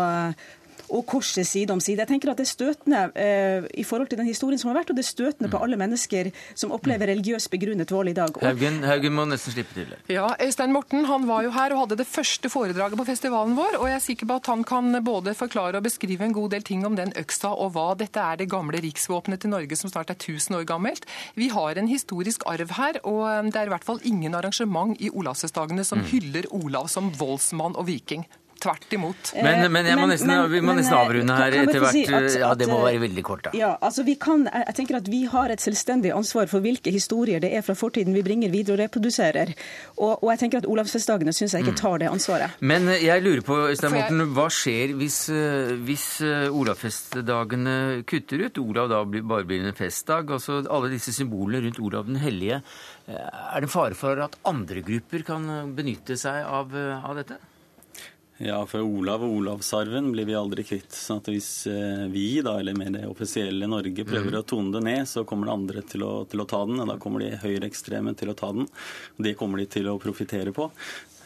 og korset side om side. Jeg tenker at Det er støtende eh, i forhold til den historien som har vært, og det er støtende på alle mennesker som opplever religiøst begrunnet vold i dag. Haugen, Haugen, må nesten slippe til. Ja, Øystein Morten han var jo her og hadde det første foredraget på festivalen vår. og Jeg er sikker på at han kan både forklare og beskrive en god del ting om den øksa og hva dette er det gamle riksvåpenet til Norge som snart er 1000 år gammelt. Vi har en historisk arv her, og eh, det er i hvert fall ingen arrangement i Olavsfestdagene som mm. hyller Olav som voldsmann og viking. Tvert imot. Men, men, må nesten, men vi må nesten avrunde her etter hvert. Si ja, Det må være veldig kort, da. Ja, altså vi kan, jeg tenker at vi har et selvstendig ansvar for hvilke historier det er fra fortiden vi bringer videre og reproduserer. Og, og jeg tenker at Olavsfestdagene syns jeg ikke mm. tar det ansvaret. Men eh, jeg lurer på, Øystein Morten, hva skjer hvis, eh, hvis eh, Olavsfestdagene kutter ut? Olav da bare blir en festdag. altså Alle disse symbolene rundt Olav den hellige. Er det fare for at andre grupper kan benytte seg av, av dette? Ja, for Olav og Olavsarven blir vi aldri kvitt. Så at Hvis eh, vi, da, eller med det offisielle Norge, prøver mm. å tone det ned, så kommer det andre til å, til å ta den. og Da kommer de høyreekstreme til å ta den. Det kommer de til å profitere på.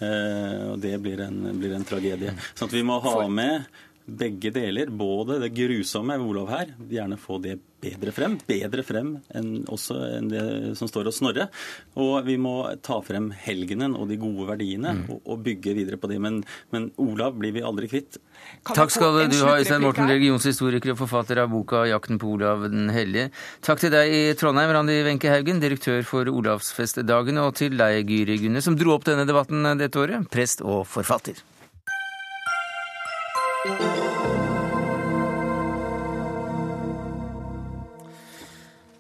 Eh, og det blir en, blir en tragedie. Så at vi må ha med begge deler. Både det grusomme ved Olav her, gjerne få det bedre frem. Bedre frem enn også enn det som står hos Snorre. Og vi må ta frem helgenen og de gode verdiene mm. og, og, bygge videre på de. Men, men Olav blir vi aldri kvitt. Kan Takk skal du ha, Øystein Morten, religionshistoriker og forfatter av boka 'Jakten på Olav den hellige'. Takk til deg i Trondheim, Randi Wenche Haugen, direktør for Olavsfestdagene, og til deg, Gyri Gunne, som dro opp denne debatten dette året, prest og forfatter.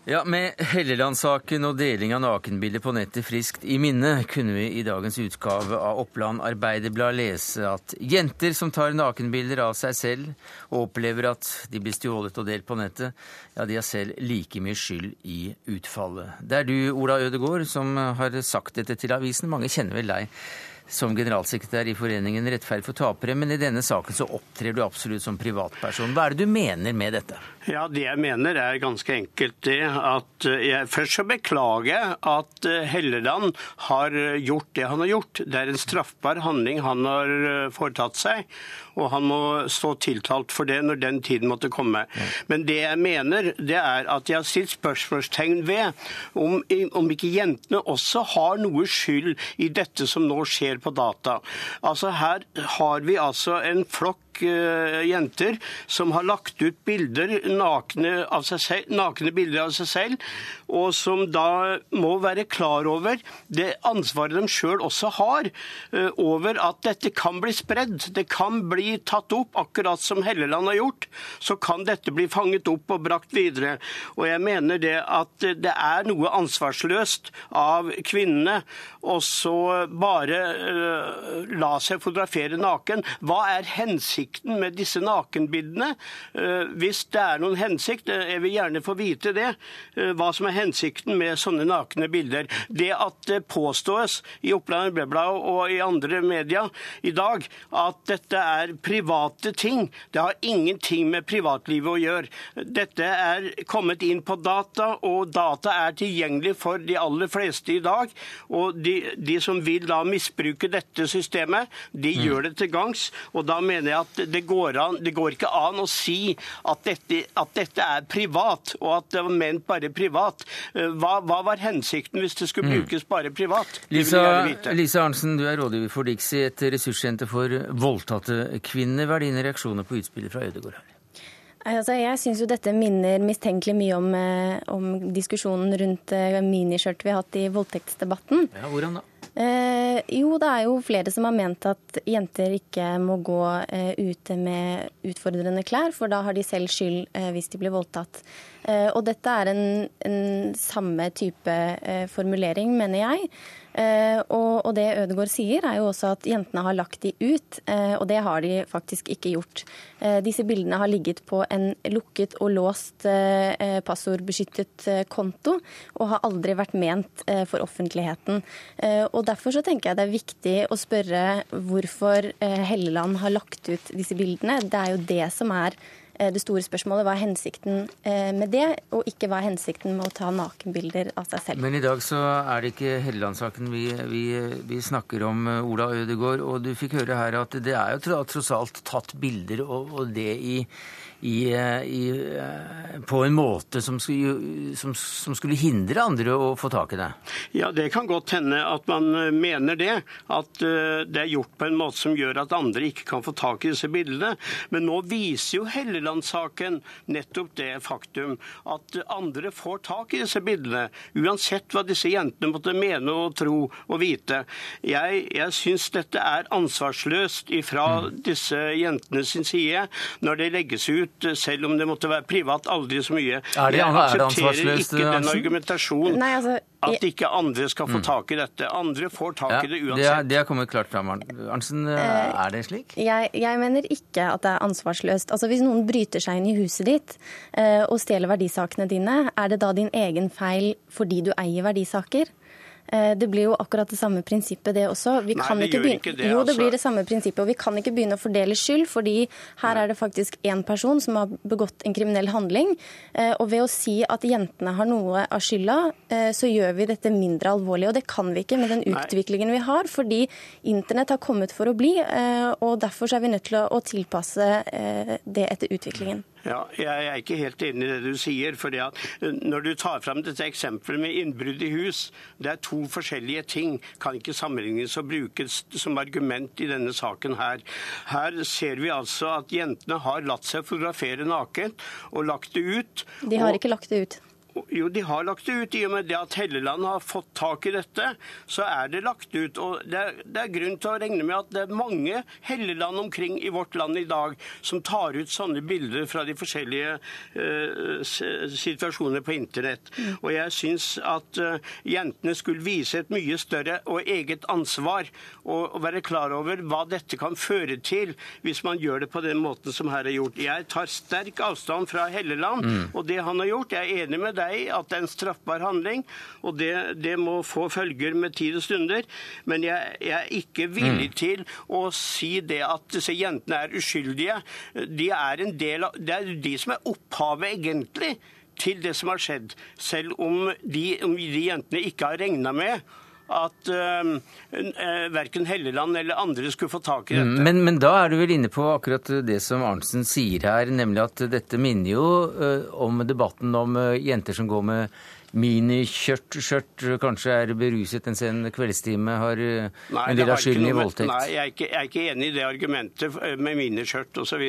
Ja, Med Helleland-saken og deling av nakenbilder på nettet friskt i minne, kunne vi i dagens utgave av Oppland Arbeiderblad lese at jenter som tar nakenbilder av seg selv og opplever at de blir stjålet og delt på nettet, ja, de har selv like mye skyld i utfallet. Det er du, Ola Ødegård, som har sagt dette til avisen. Mange kjenner vel deg som generalsekretær i foreningen Rettferd for tapere, men i denne saken så opptrer du absolutt som privatperson. Hva er det du mener med dette? Ja, Det jeg mener er ganske enkelt det at eh, jeg først beklager jeg at eh, Helleland har gjort det han har gjort. Det er en straffbar handling han har eh, foretatt seg, og han må stå tiltalt for det når den tiden måtte komme. Men det jeg mener, det er at jeg har stilt spørsmålstegn ved om, om ikke jentene også har noe skyld i dette som nå skjer på data. Altså Her har vi altså en flokk jenter som har lagt ut bilder, nakne, seg nakne bilder av seg selv, og som da må være klar over det ansvaret de sjøl også har, eh, over at dette kan bli spredd. Det kan bli tatt opp, akkurat som Helleland har gjort. Så kan dette bli fanget opp og brakt videre. Og jeg mener det at det er noe ansvarsløst av kvinnene å så bare uh, la seg fotografere naken. Hva er hensikten? Hensikten med disse nakenbildene. Eh, hvis det er noen hensikt, eh, jeg vil gjerne få vite det, eh, hva som er hensikten med sånne nakne bilder. Det at det påstås i Oppland Arbeiderblad og i andre media i dag at dette er private ting, det har ingenting med privatlivet å gjøre. Dette er kommet inn på data, og data er tilgjengelig for de aller fleste i dag. Og de, de som vil da misbruke dette systemet, de mm. gjør det til gangs. Og da mener jeg at at det går, an, det går ikke an å si at dette, at dette, er privat, og at det var ment bare privat. Eh, hva, hva var hensikten hvis det skulle mm. brukes bare privat? Lisa, Lisa Arnsen, du er rådgiver for Dixie, et ressurssenter for voldtatte kvinner. Hva er dine reaksjoner på utspillet fra Ødegaard her? Altså, jeg syns jo dette minner mistenkelig mye om, eh, om diskusjonen rundt miniskjørt vi har hatt i voldtektsdebatten. Ja, hvordan da? Eh, jo, det er jo flere som har ment at jenter ikke må gå eh, ute med utfordrende klær, for da har de selv skyld eh, hvis de blir voldtatt. Eh, og dette er en, en samme type eh, formulering, mener jeg. Eh, og, og, det Ødegaard sier, er jo også at jentene har lagt de ut, eh, og det har de faktisk ikke gjort. Eh, disse bildene har ligget på en lukket og låst passordbeskyttet konto, og har aldri vært ment for offentligheten. Og Derfor så tenker jeg det er viktig å spørre hvorfor Helleland har lagt ut disse bildene. Det er jo det som er det store spørsmålet hva er hensikten eh, med det, og ikke hva er hensikten med å ta nakenbilder av seg selv. Men i dag så er det ikke Helleland-saken vi, vi, vi, snakker om, eh, Ola Ødegård. Og du fikk høre her at det er jo tross alt tatt bilder, og, og det i i, i, på en måte som skulle, som, som skulle, hindre andre å få tak i det? Ja, Det kan godt hende at man eh, mener det. At eh, det er gjort på en måte som gjør at andre ikke kan få tak i disse bildene. Men nå viser jo Helleland-saken nettopp det faktum at andre får tak i disse bildene. Uansett hva disse jentene måtte mene og tro og vite. Jeg, jeg syns dette er ansvarsløst fra mm. disse jentene sin side når det legges ut ut, selv om det måtte være privat, aldri så mye. Er det, jeg aksepterer ikke den argumentasjonen altså, at ikke andre skal få mm. tak i dette. Andre får tak ja, i det uansett. Det er, det er kommet klart fram. Arntzen, eh, eh, er det slik? Jeg, jeg, mener ikke at det er ansvarsløst. Altså Hvis noen bryter seg inn i huset ditt eh, og stjeler verdisakene dine, er det da din egen feil fordi du eier verdisaker? Eh, det blir jo akkurat det samme prinsippet, det også. Vi Nei, det gjør begynne... ikke det. Jo, det blir altså. det samme prinsippet. Og vi kan ikke begynne å fordele skyld, fordi her er det faktisk én person som har begått en kriminell handling. Eh, og ved å si at jentene har noe av skylda, eh, så gjør vi dette mindre alvorlig. Og det kan vi ikke med den utviklingen vi har, fordi internett har kommet for å bli. Og derfor er vi nødt til å tilpasse det etter utviklingen. Ja, jeg er ikke helt enig i det du sier. fordi at eh, Når du tar fram dette eksempelet med innbrudd i hus, det er to forskjellige ting. Kan ikke sammenlignes og brukes som argument i denne saken her. Her ser vi altså at jentene har latt seg fotografere naken og lagt det ut. De har og... ikke lagt det ut. Jo, de har lagt det ut. I og med det at Helleland har fått tak i dette, så er det lagt ut. Og det er, det er, grunn til å regne med at det er mange Helleland omkring i vårt land i dag som tar ut sånne bilder fra de forskjellige uh, situasjoner på internett. Mm. Og jeg syns at uh, jentene skulle vise et mye større og eget ansvar og, og, være klar over hva dette kan føre til hvis man gjør det på den måten som her er gjort. Jeg tar sterk avstand fra Helleland mm. og det han har gjort. Jeg er enig med deg at det er en straffbar handling, og det, det må få følger med tid og stunder. Men jeg, jeg er ikke villig mm. til å si det at disse jentene er uskyldige. De er en del av, det er de som er opphavet, egentlig til det som har skjedd, selv om de, om de jentene ikke har regna med at uh, verken Helleland eller andre skulle få tak i dette. Mm, men, men, da er du vel inne på akkurat det som Arntzen sier her, nemlig at dette minner jo uh, om debatten om uh, jenter som går med Miniskjørt, skjørt, kanskje er beruset en sen kveldstime, har nei, en del av skylden i voldtekt? Nei, jeg er, ikke, jeg er, ikke, enig i det argumentet med miniskjørt osv.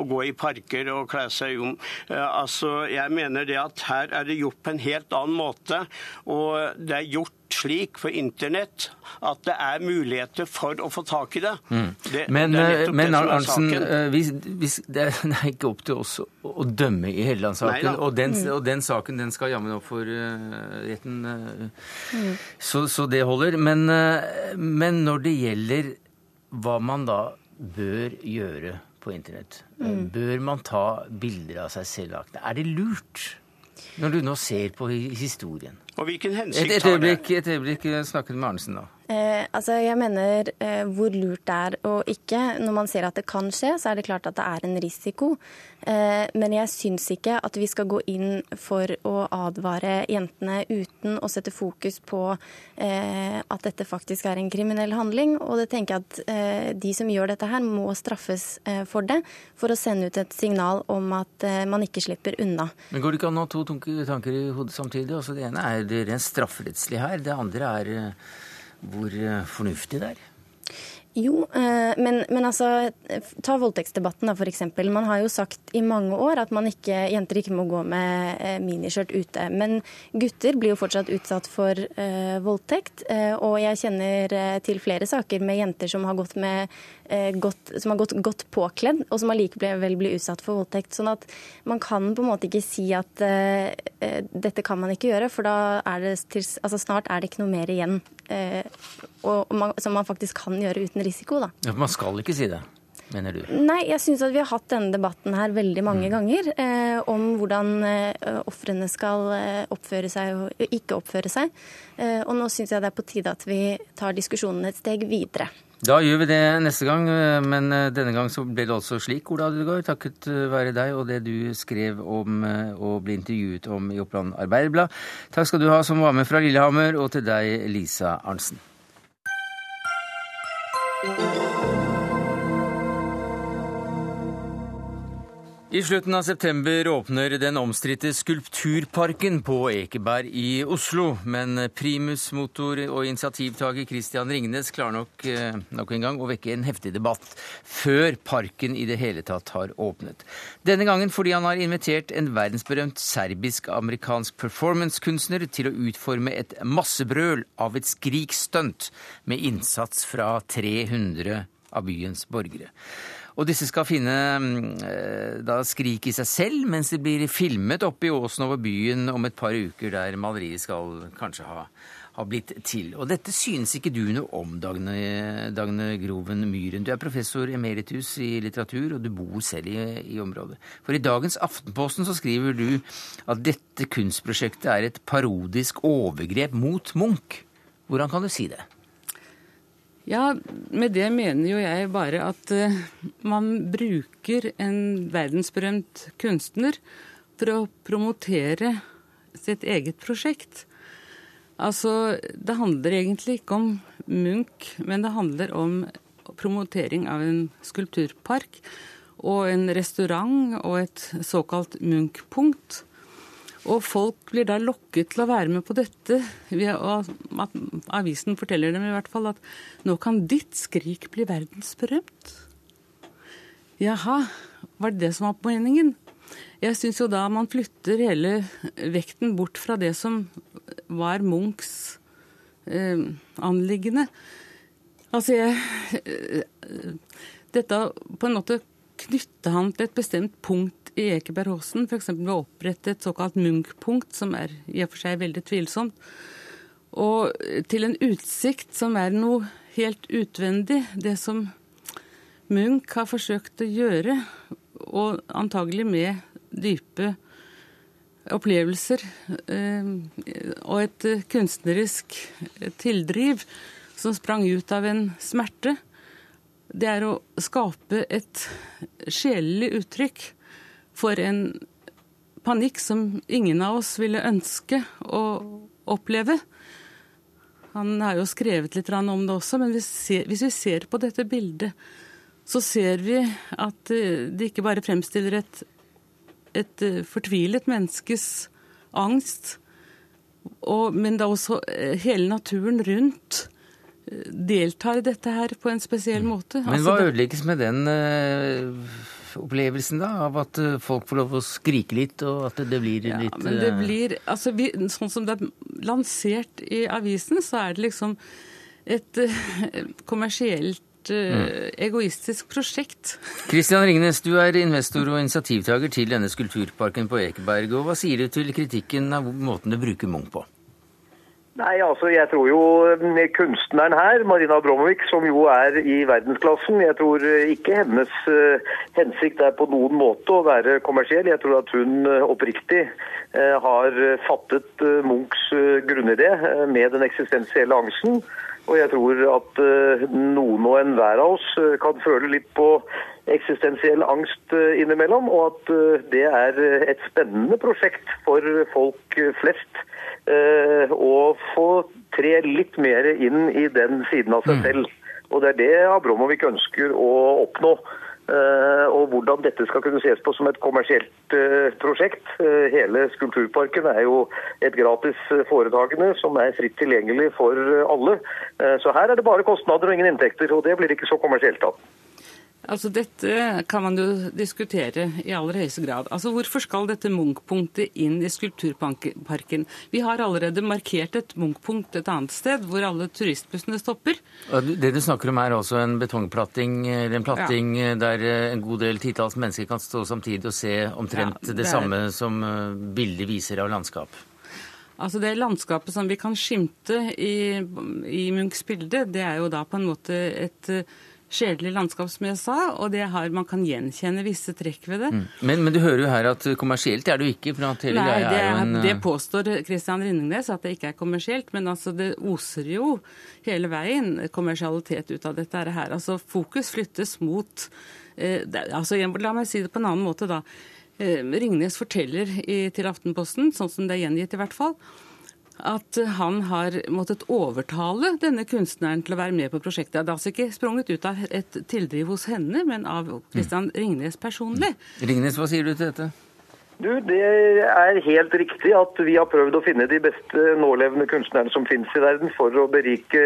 Å gå i parker og kle seg om. Altså, jeg mener det at her er det gjort på en helt annen måte. Og det er gjort slik for internett at det er muligheter for å få tak i det. Mm. det men, det eh, Arnsen, hvis, hvis, det er ikke opp til oss å dømme i Helleland-saken. Og, mm. og, den saken den skal jammen opp for uh, retten, uh, mm. så, så, det holder. Men, uh, men, når det gjelder hva man da bør gjøre på internett, mm. bør man ta bilder av seg selv? Er det lurt? Når du nå ser på historien. Og hvilken hensikt et, et øyeblikk, et øyeblikk snakket med Arnesen nå. Eh, altså jeg mener eh, Hvor lurt det er og ikke. Når man ser at det kan skje, så er det klart at det er en risiko. Eh, men jeg syns ikke at vi skal gå inn for å advare jentene uten å sette fokus på eh, at dette faktisk er en kriminell handling. Og det tenker jeg at eh, de som gjør dette her, må straffes eh, for det. For å sende ut et signal om at man ikke slipper unna. Men Går det ikke an å ha to tanker i hodet samtidig? Altså, det ene er det rent strafferettslige her. Det andre er hvor eh, fornuftig det er? Jo, eh, men, men, altså, ta voldtektsdebatten da, f.eks. Man har jo sagt i mange år at ikke, jenter ikke må gå med eh, miniskjørt ute. Men gutter blir jo fortsatt utsatt for uh, voldtekt. Uh, og jeg kjenner uh, til flere saker med jenter som har gått, med, godt, som har gått godt påkledd, og som allikevel blir utsatt for voldtekt. Sånn at man kan på en måte ikke si at dette kan man ikke gjøre, for da er det til, altså snart er det ikke noe mer igjen. Og man, som man faktisk kan gjøre uten risiko, da. Ja, man skal ikke si det? Mener du? Nei, jeg syns at vi har hatt denne debatten her veldig mange mm. ganger. Eh, om hvordan eh, ofrene skal eh, oppføre seg og ikke oppføre seg. Eh, og nå syns jeg det er på tide at vi tar diskusjonen et steg videre. Da gjør vi det neste gang, eh, men eh, denne gang så ble det altså slik, Ola Adelgaard, takket være deg og det du skrev om og ble intervjuet om i Oppland Arbeiderblad. Takk skal du ha som var med fra Lillehammer, og til deg, Lisa Arntzen. I slutten av september åpner den omstridte Skulpturparken på Ekeberg i Oslo. Men primus motor og initiativtaker Christian Ringnes klarer nok eh, nok en gang å vekke en heftig debatt før parken i det hele tatt har åpnet. Denne gangen fordi han har invitert en verdensberømt serbisk-amerikansk performancekunstner til å utforme et massebrøl av et skrikstunt med innsats fra 300 av byens borgere. Og disse skal finne eh, da skrik i seg selv mens de blir filmet oppe i åsen over byen om et par uker, der maleriet skal kanskje ha, ha blitt til. Og dette synes ikke du noe om, Dagne, Dagne, Groven Myhren. Du er professor emeritus i litteratur, og du bor selv i, i området. For i dagens Aftenposten så skriver du at dette kunstprosjektet er et parodisk overgrep mot Munch. Hvordan kan du si det? Ja, med det mener jo jeg bare at uh, man bruker en verdensberømt kunstner for å promotere sitt eget prosjekt. Altså, det handler egentlig ikke om Munch, men det handler om promotering av en skulpturpark og en restaurant og et såkalt Munch-punkt. Og folk blir da lokket til å være med på dette. at avisen forteller dem i hvert fall at nå kan ditt skrik bli verdensberømt. Jaha, var det det som var meningen? Jeg syns jo da man flytter hele vekten bort fra det som var Munchs eh, anliggende. Altså, jeg eh, Dette på en måte knytte han til et bestemt punkt i Ekebergåsen f.eks. ble å opprette et såkalt Munch-punkt, som er i og for seg veldig tvilsomt, og til en utsikt som er noe helt utvendig, det som Munch har forsøkt å gjøre, og antagelig med dype opplevelser eh, og et kunstnerisk tildriv som sprang ut av en smerte. Det er å skape et sjelelig uttrykk for en panikk som ingen av oss ville ønske å oppleve. Han har jo skrevet litt om det også, men hvis vi ser på dette bildet, så ser vi at eh, det ikke bare fremstiller et, et eh, fortvilet menneskes angst, og, men da også eh, hele naturen rundt deltar i dette her på en spesiell måte. Men hva altså, ødelegges med den opplevelsen da, av at eh, folk får lov å skrike litt, og at det blir litt ja, men det eh, blir, altså vi, Sånn som det er lansert i avisen, så er det liksom et uh, kommersielt Mm. egoistisk prosjekt. Kristian Ringnes, du er investor og initiativtaker til denne skulpturparken på Ekeberg. og Hva sier du til kritikken av måten du bruker Munch på? Nei, altså jeg tror jo mm, kunstneren her, Marina Bromovic, som jo er i verdensklassen Jeg tror eh, ikke hennes uh, hensikt er på noen måte å være kommersiell. Jeg tror at hun uh, oppriktig har fattet Munchs grunnidé med den eksistensielle angsten. Og jeg tror at eh, noen og enhver av oss eh, kan føle litt på eksistensiell angst eh, innimellom, og at det er et spennende prosjekt for folk flest å få tre litt mer inn i den siden av seg selv. Og det er det Abramovic ønsker å oppnå. Eh, og hvordan dette skal kunne ses på som et kommersielt eh, prosjekt. Eh, hele Skulpturparken er jo et gratis foretagende som er fritt tilgjengelig for alle. Så her er det bare kostnader og ingen inntekter, og det blir ikke så kommersielt da. Altså Dette kan man jo diskutere i aller høyeste grad. Altså Hvorfor skal dette Munch-punktet inn i Skulpturparken? Vi har allerede markert et Munch-punkt et annet sted, hvor alle turistbussene stopper. Det du snakker om er altså en betongplatting, eller en platting der eh, en god del titalls mennesker kan stå samtidig og se omtrent Ja, det, det samme som eh, bildet viser av landskap. Altså Det landskapet som vi kan skimte i, i Munchs bilde, det er jo da på en måte et eh, sjelelig landskap, som jeg sa, og det har, man kan gjenkjenne visse trekk ved det. Men, men du hører jo her at kommersielt er det jo ikke, Nei, det, er en det eh, påstår Christian Ringnes, at det ikke er kommersielt. Men altså, det oser jo hele veien kommersialitet ut av dette her. Altså, Fokus flyttes mot eh, det, altså, La meg si det på en annen måte, da. Eh, Ringnes forteller i, til Aftenposten, sånn som det er gjengitt i hvert fall, at han har måttet overtale denne kunstneren til å være med på prosjektet. Det er altså ikke sprunget ut av et tildriv hos henne, men av Christian Ringnes personlig. Ringnes, hva sier du til dette? Du, Det er helt riktig at vi har prøvd å finne de beste nålevende kunstnerne som finnes i verden for å berike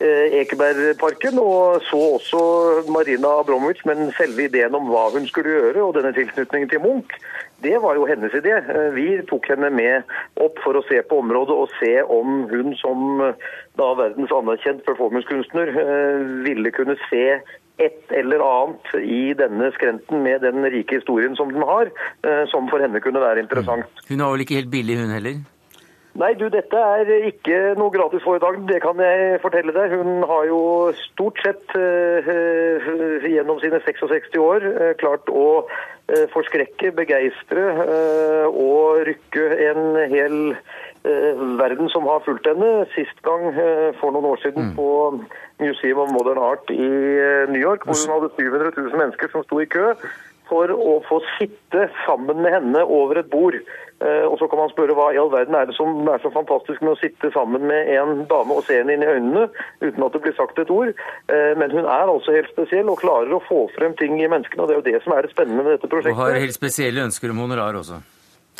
eh, Ekebergparken, og så også Marina Abramovic. Men selve ideen om hva hun skulle gjøre, og denne tilknytningen til Munch, det var jo hennes idé. Eh, Vi tok henne med opp for å se på området og se om hun som da verdens anerkjent performancekunstner eh, ville kunne se et eller annet i denne skrenten med den rike historien som den har, eh, som for henne kunne være interessant. Hun var vel ikke helt billig, hun heller? Nei, du, dette er ikke noe gratis foretak, det kan jeg fortelle deg. Hun har jo stort sett eh, gjennom sine 66 år uh, klart å uh, forskrekke, begeistre og rykke en hel verden som har fulgt henne. Sist gang eh, for noen år siden på Museum of Modern Art i eh, New York, hvor hun hadde 700 000 mennesker som sto i kø for å få sitte sammen med henne over et bord. Eh, Og så kan man spørre hva i all verden er det som er så fantastisk med å sitte sammen med en dame og se henne inn i øynene uten at det blir sagt et ord. Eh, Men hun er altså helt spesiell og klarer å få frem ting i menneskene, og det er jo det som er det spennende med dette prosjektet. Og har helt spesielle ønsker om honorar også.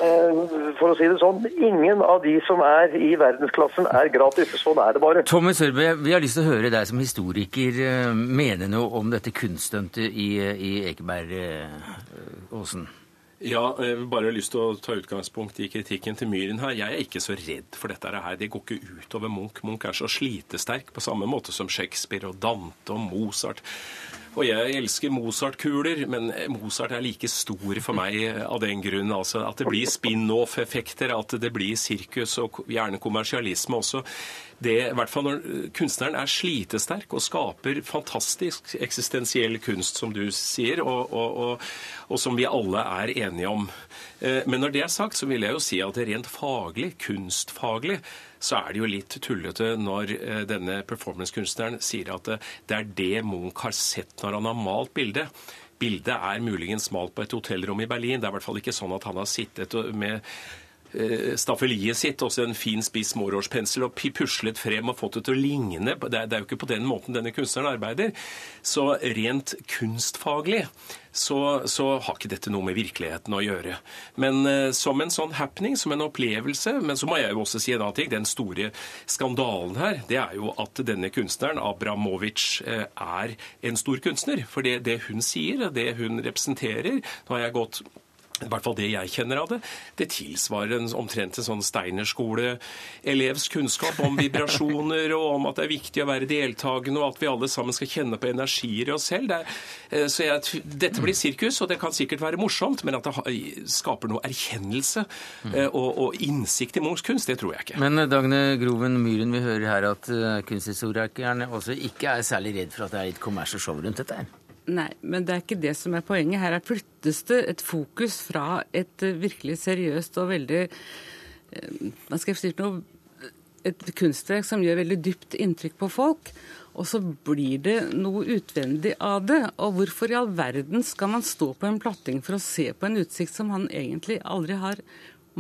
Eh, For å si det sånn, ingen av de som er i verdensklassen er gratis. Sånn er det bare. Tommy Sørbø, vi har lyst til å høre deg som historiker eh, mene noe om dette kunststuntet i, i Ekebergåsen. Ja, jeg vil bare lyst til å ta utgangspunkt i kritikken til Myhren her. Jeg er ikke så redd for dette her. Det går ikke utover Munch. Munch er så slitesterk på samme måte som Shakespeare og Dante og Mozart. Og jeg elsker Mozart-kuler, men Mozart er like stor for meg av den grunn. Altså at det blir spin-off-effekter, at det blir sirkus og gjerne kommersialisme også. Det, i hvert fall når kunstneren er slitesterk og skaper fantastisk eksistensiell kunst, som du sier, og, og, og, og som vi alle er enige om. Eh, Men når det er sagt, så vil jeg jo si at det rent faglig, kunstfaglig, så er det jo litt tullete når eh, denne performancekunstneren sier at eh, det er det Munch har sett når han har malt bildet. Bildet er muligens malt på et hotellrom i Berlin. Det er i hvert fall ikke sånn at han har sittet med staffeliet sitt, også en fin spiss morårspensel og puslet frem og fått det til å ligne. Det er jo ikke på den måten denne kunstneren arbeider. Så rent kunstfaglig så, så har ikke dette noe med virkeligheten å gjøre. Men eh, som en sånn happening, som en opplevelse Men så må jeg jo også si en annen ting. Den store skandalen her, det er jo at denne kunstneren, Abramovic, eh, er en stor kunstner. For det, det hun sier, og det hun representerer Nå har jeg gått i hvert fall det jeg kjenner av det, det tilsvarer en, omtrent en sånn Steinerskole-elevs kunnskap om vibrasjoner og om at det er viktig å være deltakende, og at vi alle sammen skal kjenne på energier i oss selv. Det er, eh, så jeg, dette blir sirkus, og det kan sikkert være morsomt, men at det skaper noe erkjennelse eh, og, og innsikt i Munchs kunst, det tror jeg ikke. Men eh, Dagne Groven Myhren, vi hører her at kunsthistorikerne også ikke er særlig redd for at det er litt kommersielt show rundt dette her. Nei, men det er ikke det som er poenget. Her er flyttes det et fokus fra et eh, virkelig seriøst og veldig eh, Hva skal jeg si noe et kunstverk som gjør veldig dypt inntrykk på folk. Og så blir det noe utvendig av det. Og hvorfor i all verden skal man stå på en platting for å se på en utsikt som han egentlig aldri har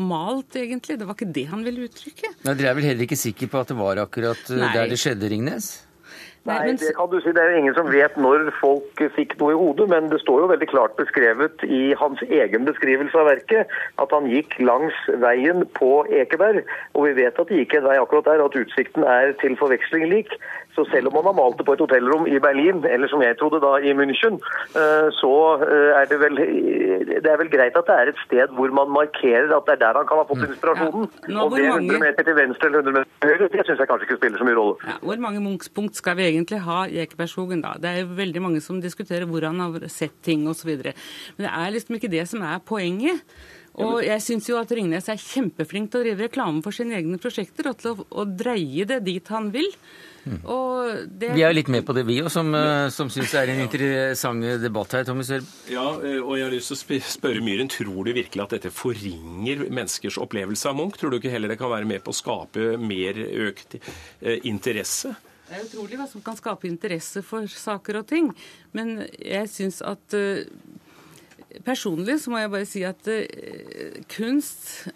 malt, egentlig? Det var ikke det han ville uttrykke. Nei, Dere er vel heller ikke sikre på at det var akkurat uh, Nei. der det skjedde, Ringnes? Nei, det kan du si. Det er jo ingen som vet når folk fikk noe i hodet, men det står jo veldig klart beskrevet i hans egen beskrivelse av verket at han gikk langs veien på Ekeberg. Og vi vet at det gikk en vei akkurat der, at utsikten er til forveksling lik. Så selv om han har malt det på et hotellrom i Berlin, eller som jeg trodde da i München, eh, så eh, er det vel, det er vel greit at det er et sted hvor man markerer at det er der han kan ha fått inspirasjonen. Mm. Ja. Om det er 100 meter til venstre eller 100 meter til høyre, det syns jeg kanskje ikke spiller så mye rolle. Ja, hvor mange Munchs-punkt skal vi egentlig ha i Ekebergskogen, da? Det er jo veldig mange som diskuterer hvor han har sett ting osv. Men det er liksom ikke det som er poenget. Og jeg syns jo at Ringnes er kjempeflink til å drive reklame for sine egne prosjekter og til å, å dreie det dit han vil. Og det Vi er jo litt med på det, vi òg, som, uh, som syns det er en interessant debatt her. Thomas. Ja, eh, og jeg har lyst til å spørre Myhren, tror du virkelig at dette forringer menneskers opplevelse av Munch? Tror du ikke heller det kan være med på å skape mer økt eh, interesse? Det er utrolig hva som kan skape interesse for saker og ting. Men jeg syns at eh, Personlig så må jeg bare si at eh, kunst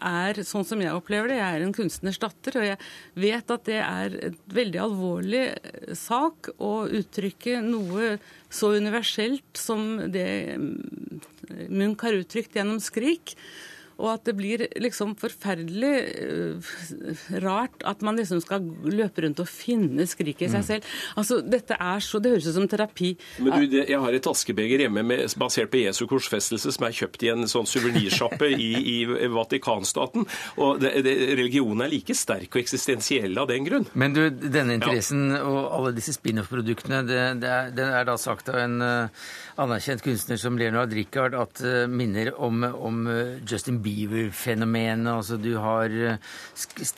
er sånn som jeg opplever det. Jeg er en kunstners datter, og jeg vet at det er et veldig alvorlig eh, sak å uttrykke noe så universelt som det mm, Munch har uttrykt gjennom 'Skrik'. Og at det blir liksom forferdelig uh, rart at man liksom skal løpe rundt og finne skriket i seg Mm. selv. Altså, dette er så, Det høres ut som terapi. Men du, det, Jeg har et askebeger hjemme med, basert på Jesu korsfestelse som er kjøpt i en sånn suvenirsjappe i, i Vatikanstaten. Og det, det, Religionen er like sterk og eksistensiell av den grunn. Men du, denne interessen og alle disse spin-off-produktene, det, det, er, det er da sagt av en uh, anerkjent kunstner som Leonard Richard at uh, minner om, om Justin Justin Bieber-fenomenet. Altså du har eh,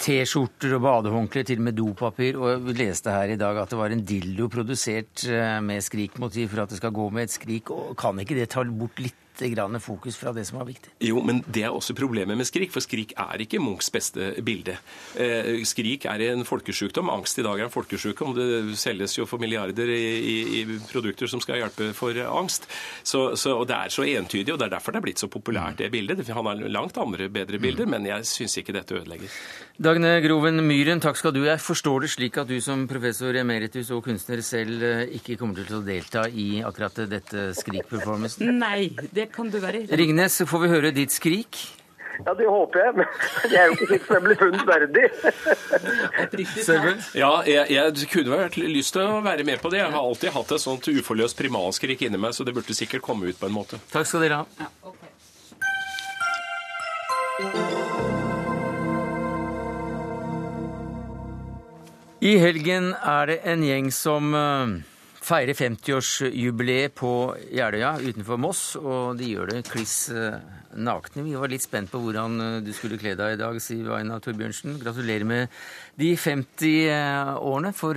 T-skjorter og badehåndklær, til og med dopapir. Og vi leste her i dag at det var en dildo produsert eh, med skrikmotiv for at det skal gå med et skrik. Og kan ikke det ta bort litt grann fokus fra det som var viktig? Jo, men det er også problemet med Skrik, for Skrik er ikke Munchs beste bilde. Eh, skrik er en folkesjukdom. Angst i dag er en folkesjukdom. Det selges jo for milliarder i, i, i produkter som skal hjelpe for angst. Så, så, og Det er så entydig, og det er derfor det er blitt så populært, det bildet. Han har langt andre bedre bilder, men jeg syns ikke dette ødelegger. Dagne Groven Myhren, takk skal du. Jeg forstår det slik at du som professor emeritus og kunstner selv eh, ikke kommer til å delta i akkurat dette Skrik-performancen? Nei, det kan du være Ringnes, så får vi høre ditt skrik. Ja, det håper jeg, men jeg er jo ikke sikkert det blir funnet verdig. Ja, jeg, jeg kunne vært lyst til å være med på det. Jeg har alltid hatt et sånt uforløst primalskrik inni meg, så det burde sikkert komme ut på en måte. Takk skal dere ha. I helgen er det en gjeng som feirer 50-årsjubileet på Jeløya utenfor Moss, og de gjør det kliss eh, nakne. Vi var litt spent på hvordan eh, du skulle kle deg i dag, Siv Aina Torbjørnsen. Gratulerer med de 50 eh, årene for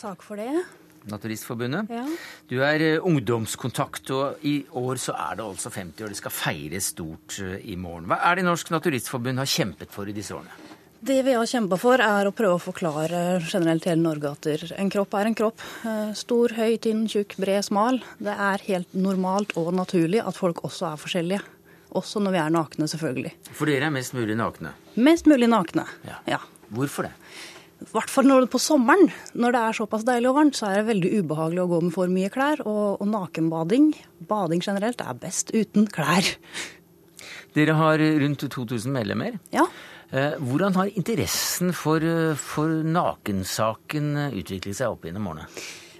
Takk for det. Naturistforbundet. Ja. Du er ungdomskontakt, og i år så er det altså 50 år. Det skal feires stort i morgen. Hva er det Norsk Naturistforbund har kjempet for i disse årene? Det vi har kjempa for, er å prøve å forklare generelt hele Norge at en kropp er en kropp. Eh, Stor, høy, tynn, tjukk, bred, smal. Det er helt normalt og naturlig at folk også er forskjellige. Også når vi er nakne, selvfølgelig. For dere er mest mulig nakne. Mest mulig nakne. Ja. Hvorfor det? I hvert fall når det på sommeren, når det er såpass deilig og varmt, så er det veldig ubehagelig å gå med for mye klær. Og, og nakenbading, bading generelt, er best uten klær. Dere har rundt 2000 medlemmer. Ja. Eh, Hvordan har interessen for, eh, for nakensaken eh, utviklet seg opp gjennom årene?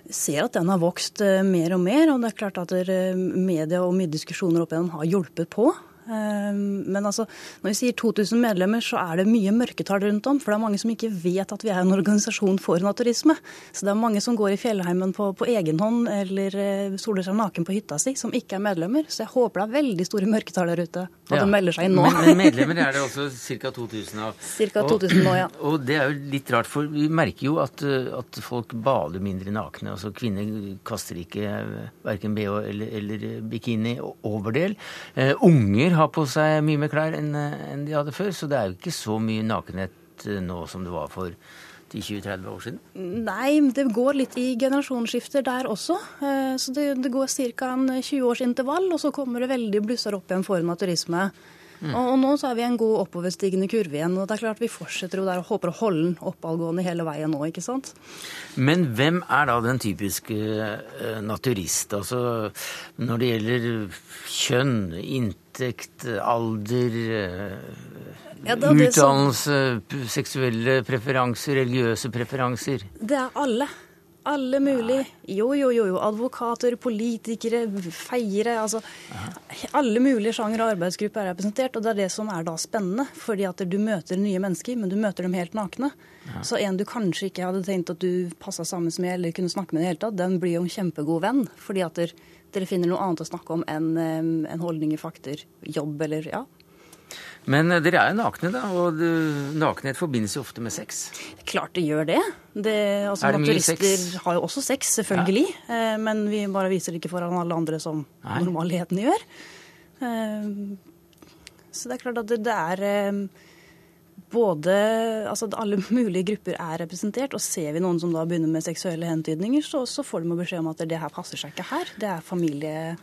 ser at den har vokst mer og mer, og det er klart at media og mye diskusjoner opp igjennom har hjulpet på. Eh, Men altså, når vi sier 2000 medlemmer, så er det mye mørketall rundt om. For det er mange som ikke vet at vi er en organisasjon for naturisme. Så det er mange som går i fjellheimen på, på egen hånd eller eh, soler seg naken på hytta si, som ikke er medlemmer. Så jeg håper det er veldig store mørketall der ute, og Ja. de melder seg inn nå. Men, men medlemmer er det også ca. 2000 av. Ca. 2000 nå, ja. Og det er jo litt rart, for vi merker jo at, eh, at folk bader mindre nakne. Altså Kvinner kaster ikke eh, verken bh eller, eller bikini overdel. Uh, unger har på seg mye mer klær enn eh, de hadde før, så det er jo ikke så mye nakenhet nå som det var for 10-20-30 år siden? Nei, det går litt i generasjonsskifter der også. Så det, det går ca. en 20 års intervall, og så kommer det veldig blusser opp igjen for naturisme. turisme. Mm. Og, og, nå så er vi en god oppoverstigende kurve igjen. og det er klart Vi fortsetter jo der og håper å holde den oppadgående hele veien nå. ikke sant? Men hvem er da den typiske uh, naturist? Altså når det gjelder kjønn, inntekt, alder uh, ja, Utdannelse, som... seksuelle preferanser, religiøse preferanser? Det er alle. Alle mulig. Jo, jo, jo. jo. Advokater, politikere, feiere. Altså, alle mulige sjanger og arbeidsgrupper er representert. Og det er det som er da spennende. Fordi at du møter nye mennesker, men du møter dem helt nakne. Ja. Så en du kanskje ikke hadde tenkt at du passa sammen med eller kunne snakke med i det hele tatt, den blir jo en kjempegod venn. Fordi at dere finner noe annet å snakke om enn en holdninger, fakter, jobb eller ja, men eh, dere er jo nakne, da, og nakenhet forbindes jo ofte med sex? Klart det gjør det. det altså, er det mye sex? Har jo også sex, selvfølgelig. Ja. Eh, men vi bare viser det ikke foran alle andre som Nei. normaligheten gjør. Eh, så det er klart at det, det er både Altså alle mulige grupper er representert. Og ser vi noen som da begynner med seksuelle hentydninger, så, så får de beskjed om at det her passer seg ikke her. Det er familie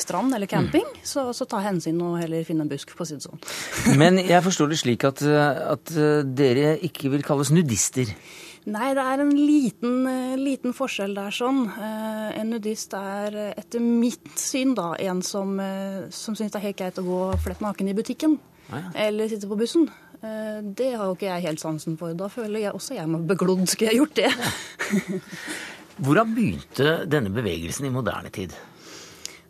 strand eller camping, mm. så, så, ta hensyn og heller finne en busk, på å si det sånn. Men jeg forstår det slik at, at, dere ikke vil kalles nudister? Nei, det er en liten, liten forskjell der sånn. Eh, en nudist er etter mitt syn da en som, eh, som syns det er helt greit å gå flett naken i butikken. Ah, ja. Eller sitte på bussen. Eh, det har jo ikke jeg helt sansen for. Da føler jeg også jeg meg beglodd. Skulle jeg gjort det? Ja. Hvordan begynte denne bevegelsen i moderne tid?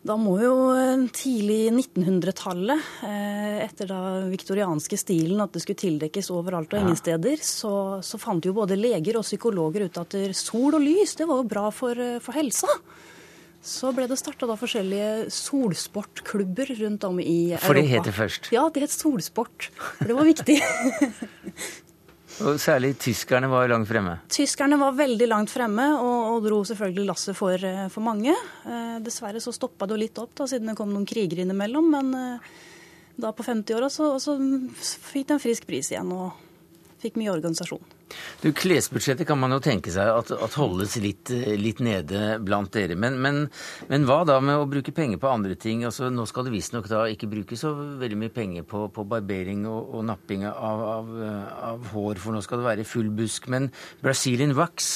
Da må jo eh, tidlig 1900-tallet, eh, etter da viktorianske stilen at det skulle tildekkes overalt og ingen steder, så, så, fant jo både leger og psykologer ut at sol og lys det var jo bra for, eh, for helsa. Så ble det starta forskjellige solsportklubber rundt om i Europa. For det het det først? Ja, det het solsport. For det var viktig. Og Særlig tyskerne var langt fremme? Tyskerne var veldig langt fremme og, og dro selvfølgelig lasset for, eh, for mange. Eh, dessverre så stoppa det jo litt opp da, siden det kom noen kriger innimellom. Men eh, da på 50-åra så, så fikk det en frisk pris igjen og fikk mye organisasjon. Du, Klesbudsjettet kan man jo tenke seg at, at holdes litt, litt, nede blant dere. Men, men, men, hva da med å bruke penger på andre ting? Altså, nå skal det visstnok da ikke brukes så veldig mye penger på, på barbering og, og napping av, av, av, hår, for nå skal det være full busk. Men Brazilian wax,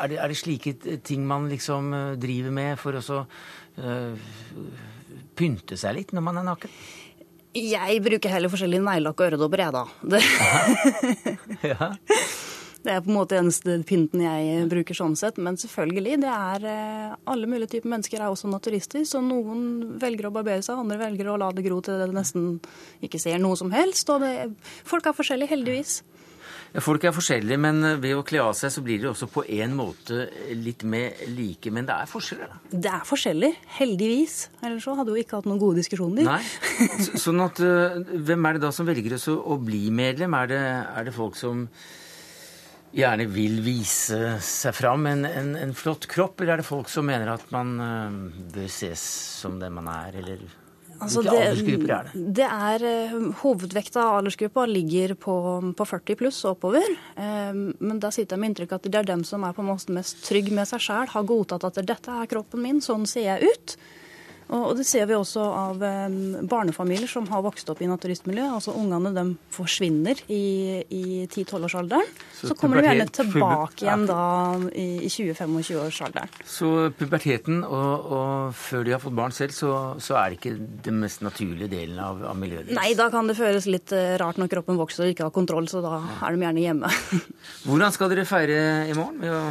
er det, er det slike ting man liksom eh, driver med for å så øh, pynte seg litt når man er naken? Jeg bruker heller forskjellige neglelakk og øredobber, jeg, da. Det. ja. det er på en måte eneste pynten jeg bruker sånn sett. Men selvfølgelig, det er eh, alle mulige typer mennesker er også naturister. Så noen velger å barbere seg, andre velger å la det gro til det nesten ikke ser noe som helst. Og det, folk er forskjellige, heldigvis. Folk er forskjellige, men eh, ved å kle av seg så blir de også på en måte litt mer like. Men det er forskjeller, da? Det er forskjeller, heldigvis. Ellers så hadde vi ikke hatt noen gode diskusjoner. Nei, så, Sånn at uh, Hvem er det da som velger å, å bli medlem? Er det, er det, folk som gjerne vil vise seg fram en, en, en, flott kropp, eller er det folk som mener at man bør ses som den man er, eller Altså Hvilke det, aldersgrupper er det? det er, eh, hovedvekta av aldersgruppa ligger på, på 40 pluss og oppover. Um, men da sitter jeg med inntrykk at det er dem som er på en måte mest trygg med seg sjæl, har godtatt at dette er kroppen min, sånn ser jeg ut. Og det ser vi også av barnefamilier som har vokst opp i naturistmiljø. Altså Ungene de forsvinner i, i 10-12-årsalderen. Så, så, kommer de gjerne tilbake igjen da i, i 20-25-årsalderen. Så puberteten, og, og, før de har fått barn selv, så, så er det ikke den mest naturlige delen av, av miljøet deres? Nei, da kan det føles litt eh, rart når kroppen vokser og ikke har kontroll, så da er de gjerne hjemme. Hvordan skal dere feire i morgen? med å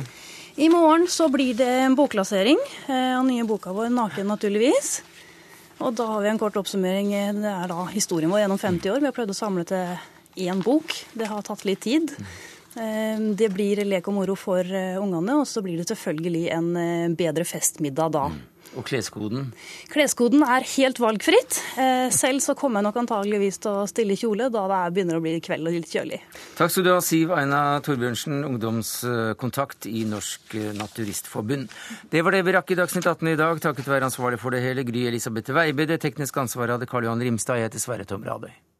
i morgen så blir det en boklansering eh, av nye boka vår 'Naken', naturligvis. Og da har vi en kort oppsummering. Det er da historien vår gjennom 50 år. Vi har prøvd å samle til én bok. Det har tatt litt tid. Eh, det blir lek og moro for eh, ungene, og så blir det selvfølgelig en bedre festmiddag da. Og kleskoden? Kleskoden er helt valgfritt. Eh, selv så kommer jeg nok antageligvis til å stille kjole da det begynner å bli kveld og litt kjølig. Takk skal du ha, Siv Aina Torbjørnsen, ungdomskontakt i Norsk Naturistforbund. Det var det vi rakk i Dagsnytt 18 i dag, takket være ansvarlig for det hele, Gry Elisabeth Weibe. Det tekniske ansvaret hadde Karl Johan Rimstad. Jeg heter Sverre Tom Radøy.